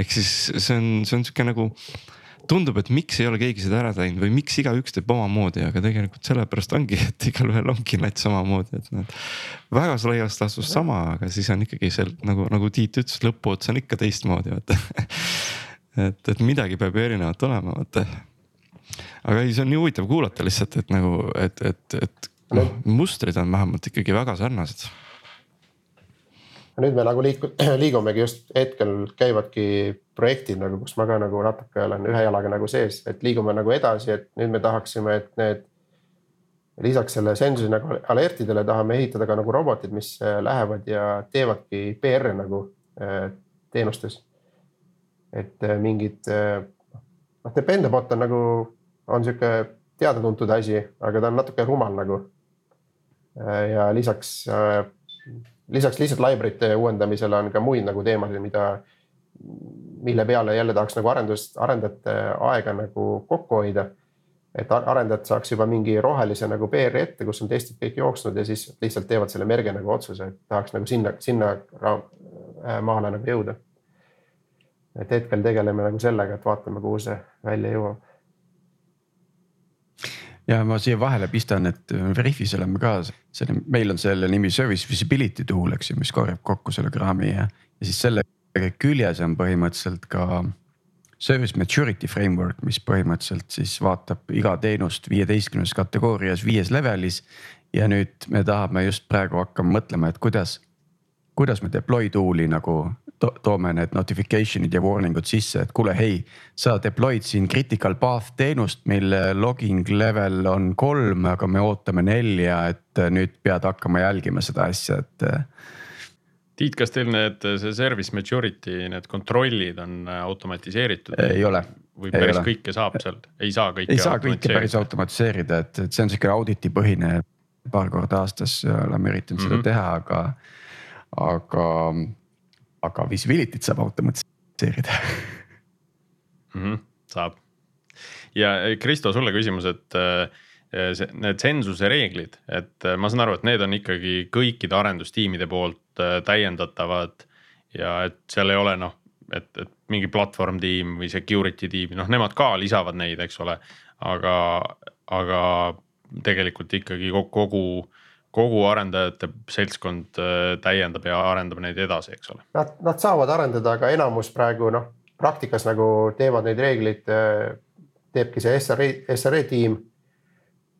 S3: ehk siis see on, see on sihuke nagu tundub, et miks ei ole keegi seda ära teinud või miks igaüks teeb omamoodi, aga tegelikult sellepärast ongi, et igalühel ongi nats samamoodi, et noh. väga laias laastus sama, aga siis on ikkagi seal nagu, nagu Tiit ütles, lõpuots on ikka teistmoodi vaata et, et midagi peab ju erinevat olema, vaata aga ei, see on nii huvitav kuulata lihtsalt, et nagu, et, et, et noh, mustrid on vähemalt ikkagi väga sarnased.
S4: Nüüd me nagu liiku-, liigumegi just hetkel käivadki projektid nagu, kus ma ka nagu natuke olen ühe jalaga nagu sees, et liigume nagu edasi, et nüüd me tahaksime, et need. lisaks selle Sensus'i nagu alertidele tahame ehitada ka nagu robotid, mis lähevad ja teevadki PR-i nagu teenustes. et mingid noh, Dependabot on nagu, on sihuke teada-tuntud asi, aga ta on natuke rumal nagu. ja lisaks, lisaks lihtsalt library'te uuendamisele on ka muid nagu teemasid, mida, mille peale jälle tahaks nagu arendust, arendajate aega nagu kokku hoida et arendajad saaks juba mingi rohelise nagu PR-i ette, kus on testid kõik jooksnud ja siis lihtsalt teevad selle merge nagu otsuse, et tahaks nagu sinna, sinna äh, maale nagu jõuda. et hetkel tegeleme nagu sellega, et vaatame, kuhu see välja jõuab.
S1: Ja ma siia vahele pistan, et Veriffis oleme ka, selle, meil on selle nimi service visibility tool, eks ju, mis korjab kokku selle kraami ja, ja siis selle küljes on põhimõtteliselt ka service maturity framework, mis põhimõtteliselt siis vaatab iga teenust viieteistkümnes kategoorias, viies levelis. ja nüüd me tahame just praegu hakkama mõtlema, et kuidas, kuidas me deploy tool'i nagu to toome need notification'id ja warning ud sisse, et kuule, hei. sa deploy'd siin critical path teenust, mille logging level on kolm, aga me ootame nelja, et nüüd pead hakkama jälgima seda asja, et
S2: Tiit, kas teil need, see service maturity, need kontrollid on äh, automatiseeritud?
S1: ei ole.
S2: või päris ole. kõike saab seal, ei saa kõike?
S1: ei saa kõike päris automatiseerida, et, et see on sihuke auditi põhine, paar korda aastas oleme üritanud mm -hmm. seda mhm. teha, aga, aga, aga visibility't saab automatiseerida
S2: mm. -hmm, saab ja Kristo, sulle küsimus, et äh, see, need tsensuse reeglid, et ma saan aru, et need on ikkagi kõikide arendustiimide poolt täiendatavad ja et seal ei ole noh, et, et mingi platvorm tiim või security tiim, noh, nemad ka lisavad neid, eks ole. aga, aga tegelikult ikkagi kogu, kogu arendajate seltskond äh, täiendab ja arendab neid edasi, eks ole.
S4: Nad, nad saavad arendada, aga enamus praegu noh, praktikas nagu teevad neid reegleid, äh, teebki see SRE, SRE tiim.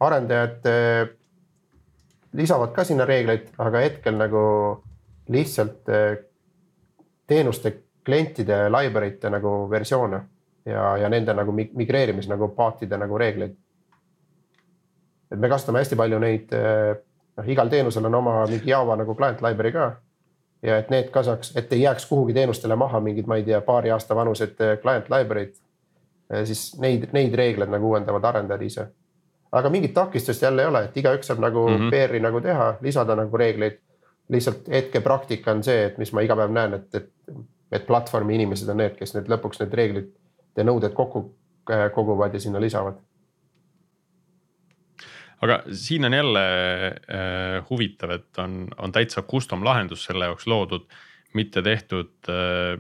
S4: arendajad lisavad ka sinna reegleid, aga hetkel nagu lihtsalt teenuste klientide library te nagu versioone ja, ja nende nagu migreerimise nagu paatide nagu reegleid. et me kasutame hästi palju neid, noh igal teenusel on oma mingi Java nagu client library ka. ja et need ka saaks, et ei jääks kuhugi teenustele maha mingid, ma ei tea, paari aasta vanused eh, client library'd. siis neid, neid reegleid nagu uuendavad arendajad ise. aga mingit takistust jälle ei ole, et igaüks saab nagu mm -hmm. PR-i nagu teha, lisada nagu reegleid lihtsalt hetkepraktika on see, et mis ma iga päev näen, et, et, et platvormi inimesed on need, kes need lõpuks need reeglid ja nõuded kokku äh, koguvad ja sinna lisavad.
S2: Aga siin on jälle äh, huvitav, et on, on täitsa custom lahendus selle jaoks loodud mitte tehtud äh,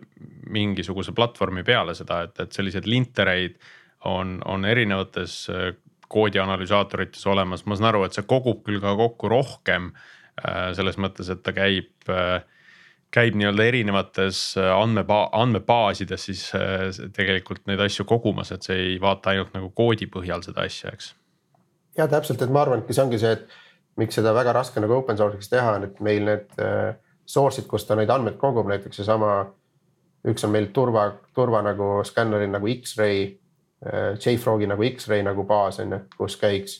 S2: mingisuguse platvormi peale seda, et, et selliseid lintereid on, on erinevates äh, koodianalüsaatorites olemas, ma saan aru, et see kogub küll ka kokku rohkem äh, Äh, selles mõttes, et ta käib, äh, käib nii-öelda erinevates äh, andmeba-, andmebaasides siis tegelikult neid asju kogumas, et see ei vaata ainult nagu koodi põhjal seda asja, eks.
S4: Ja täpselt, et ma arvan, et see ongi see, et miks seda väga raske nagu open source'iks teha on, et meil need source'id, kust ta neid andmeid kogub, näiteks seesama. üks on meil turva, turva nagu skänneril nagu X-ray, JFrogi nagu X-ray nagu baas on ju, kus käiks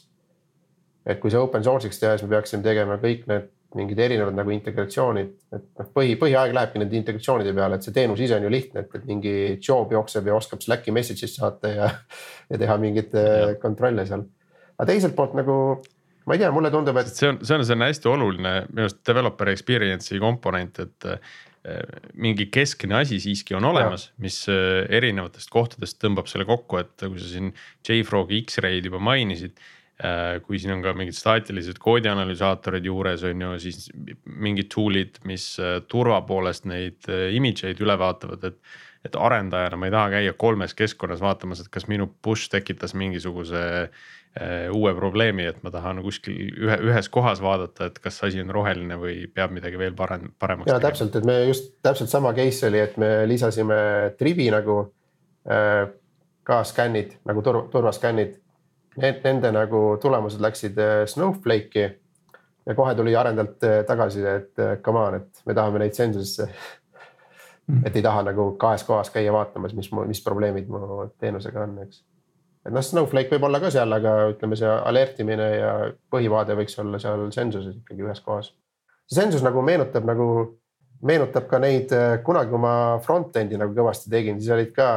S4: et kui see open source'iks teha, siis me peaksime tegema kõik need mingid erinevad nagu integratsioonid, et noh, põhi, põhiaeg lähebki nende integratsioonide peale, et see teenus ise on ju lihtne, et, et mingi job jookseb ja oskab Slacki message'ist saata ja, ja teha mingeid äh, kontrolle seal. Aga teiselt poolt nagu ma ei tea, mulle tundub, et.
S2: see on, see on selline hästi oluline minu arust developer experience'i komponent, et äh, mingi keskne asi siiski on olemas, mis äh, erinevatest kohtadest tõmbab selle kokku, et kui sa siin JFrog X-ray'd juba mainisid Äh, kui siin on ka mingid staatilised koodianalüsaatorid juures on ju, siis mingid tool'id, mis turva poolest neid image eid üle vaatavad, et. et arendajana ma ei taha käia kolmes keskkonnas vaatamas, et kas minu push tekitas mingisuguse uue probleemi, et ma tahan kuskil ühe, ühes kohas vaadata, et kas asi on roheline või peab midagi veel parem, paremaks.
S4: ja tegema. täpselt, et me just täpselt sama case oli, et me lisasime tribi nagu äh, ka skännid nagu turva, turvaskännid Need, nende nagu tulemused läksid äh, Snowflake'i ja kohe tuli arendajalt äh, tagasiside, et äh, come on, et me tahame neid Sensusesse mm.. et ei taha nagu kahes kohas käia vaatamas, mis, mis probleemid mu teenusega on, eks. Et noh, Snowflake võib olla ka seal, aga ütleme, see alertimine ja põhivaade võiks olla seal Sensuses ikkagi ühes kohas. Sensus nagu meenutab nagu meenutab ka neid, äh, kunagi kui ma front-end'i nagu kõvasti tegin, siis olid ka,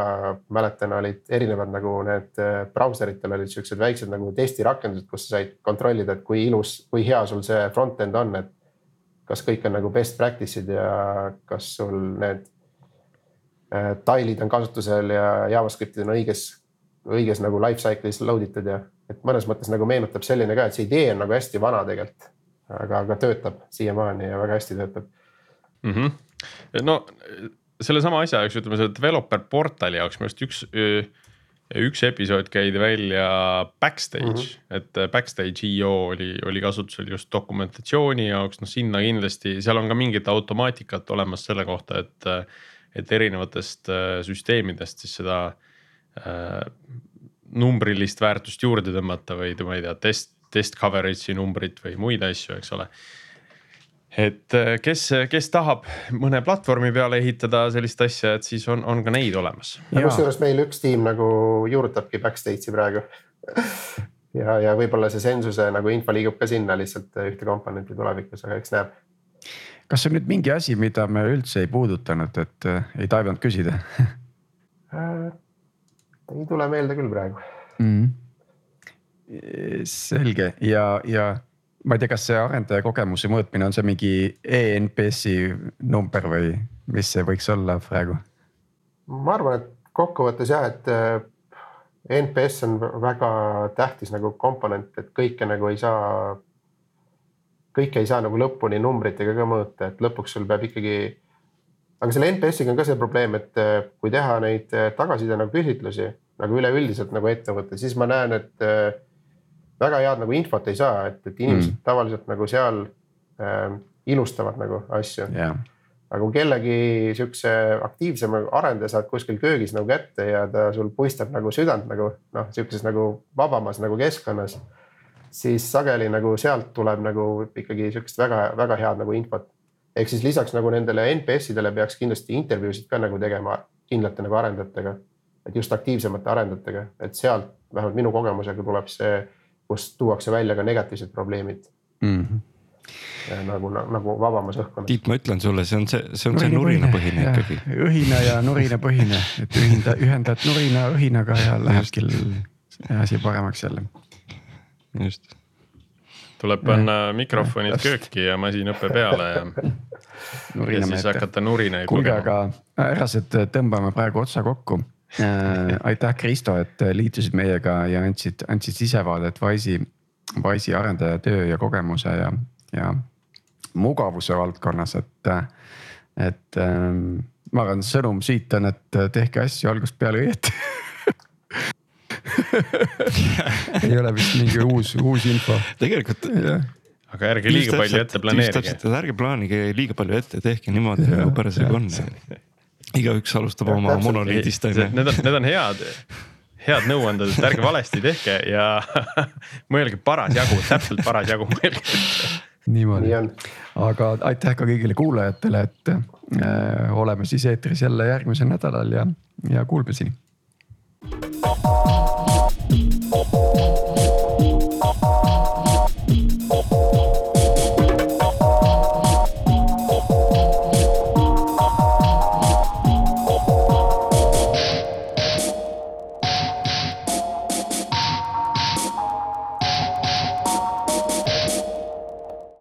S4: mäletan, olid erinevad nagu need äh, brauseritel olid siuksed väiksed nagu testirakendused, kus sa said kontrollida, et kui ilus, kui hea sul see front-end on, et kas kõik on nagu best practice'id ja kas sul need äh, tailid on kasutusel ja JavaScript'id on õiges, õiges nagu life cycle'is load itud ja et mõnes mõttes nagu meenutab selline ka, et see idee on nagu hästi vana tegelikult, aga, aga töötab siiamaani ja väga hästi töötab
S2: mm. -hmm. no sellesama asja jaoks, ütleme selle developer portali jaoks minu arust üks, üks episood käidi välja backstage mm, -hmm. et backstage IO oli, oli kasutusel just dokumentatsiooni jaoks, noh sinna kindlasti, seal on ka mingit automaatikat olemas selle kohta, et. et erinevatest süsteemidest siis seda äh, numbrilist väärtust juurde tõmmata või ma ei tea, test, test coverage'i numbrit või muid asju, eks ole et äh, kes, kes tahab mõne platvormi peale ehitada sellist asja, et siis on, on ka neid olemas.
S4: kusjuures meil üks tiim nagu juurutabki Backstage'i praegu ja, ja võib-olla see sensuse nagu info liigub ka sinna lihtsalt ühte komponenti tulevikus, aga eks näeb.
S1: kas on nüüd mingi asi, mida me üldse ei puudutanud, et äh, ei taibanud küsida
S4: äh, ei tule meelde küll praegu mm.
S1: selge ja, ja ma ei tea, kas see arendaja kogemuse mõõtmine on see mingi ENPS-i number või mis see võiks olla praegu?
S4: ma arvan, et kokkuvõttes jah, et äh, NPS on väga tähtis nagu komponent, et kõike nagu ei saa, kõike ei saa nagu lõpuni numbritega ka mõõta, et lõpuks sul peab ikkagi. Aga selle NPS-iga on ka see probleem, et äh, kui teha neid äh, tagasiside nagu küsitlusi nagu üleüldiselt nagu ettevõte, siis ma näen, et väga head nagu infot ei saa, et, et inimesed mm. tavaliselt nagu seal äh, ilustavad nagu asju
S1: yeah..
S4: aga kui kellegi sihukese aktiivsema arendaja saad kuskil köögis nagu kätte ja ta sul puistab nagu südant nagu noh, sihukeses nagu vabamas nagu keskkonnas. siis sageli nagu sealt tuleb nagu ikkagi sihukest väga-väga head nagu infot. Ehk siis lisaks nagu nendele NPS-idele peaks kindlasti intervjuusid ka nagu tegema kindlate nagu arendajatega. et just aktiivsemate arendajatega, et sealt vähemalt minu kogemusega tuleb see kus tuuakse välja ka negatiivsed probleemid mm. -hmm nagu, nagu vabamas õhkkonnas.
S3: Tiit, ma ütlen sulle, see on see, see on see nurinapõhine ikkagi.
S1: õhina ja nurinapõhine, et ühinda, ühendad nurina õhinaga ja lähebki asi paremaks jälle.
S3: just.
S2: Tuleb panna mikrofonid kööki ja masinõppe peale ja. ja siis hakata nurinaid
S1: lugema. kuulge, aga härrased, tõmbame praegu otsa kokku Äh, aitäh, Kristo, et liitusid meiega ja andsid, andsid sisevaadet Wise'i, Wise'i arendaja töö ja kogemuse ja, ja mugavuse valdkonnas, et, et ähm, ma arvan, sõnum siit on, et tehke asju algusest peale õieti ei ole vist mingi uus, uus info.
S3: tegelikult
S2: aga ärge liiga palju ette planeerige.
S3: ärge plaanige liiga palju ette, tehke niimoodi nagu parasjagu on. igaüks alustab ja, oma monoliidist on ju.
S2: Need on, need on head, head nõuanded, et ärge valesti tehke ja mõelge parasjagu, täpselt parasjagu mõelge.
S1: Niimoodi. Nii, aga aitäh ka kõigile kuulajatele, et äh, oleme siis eetris jälle järgmisel nädalal ja, ja kuulmiseni Thank you.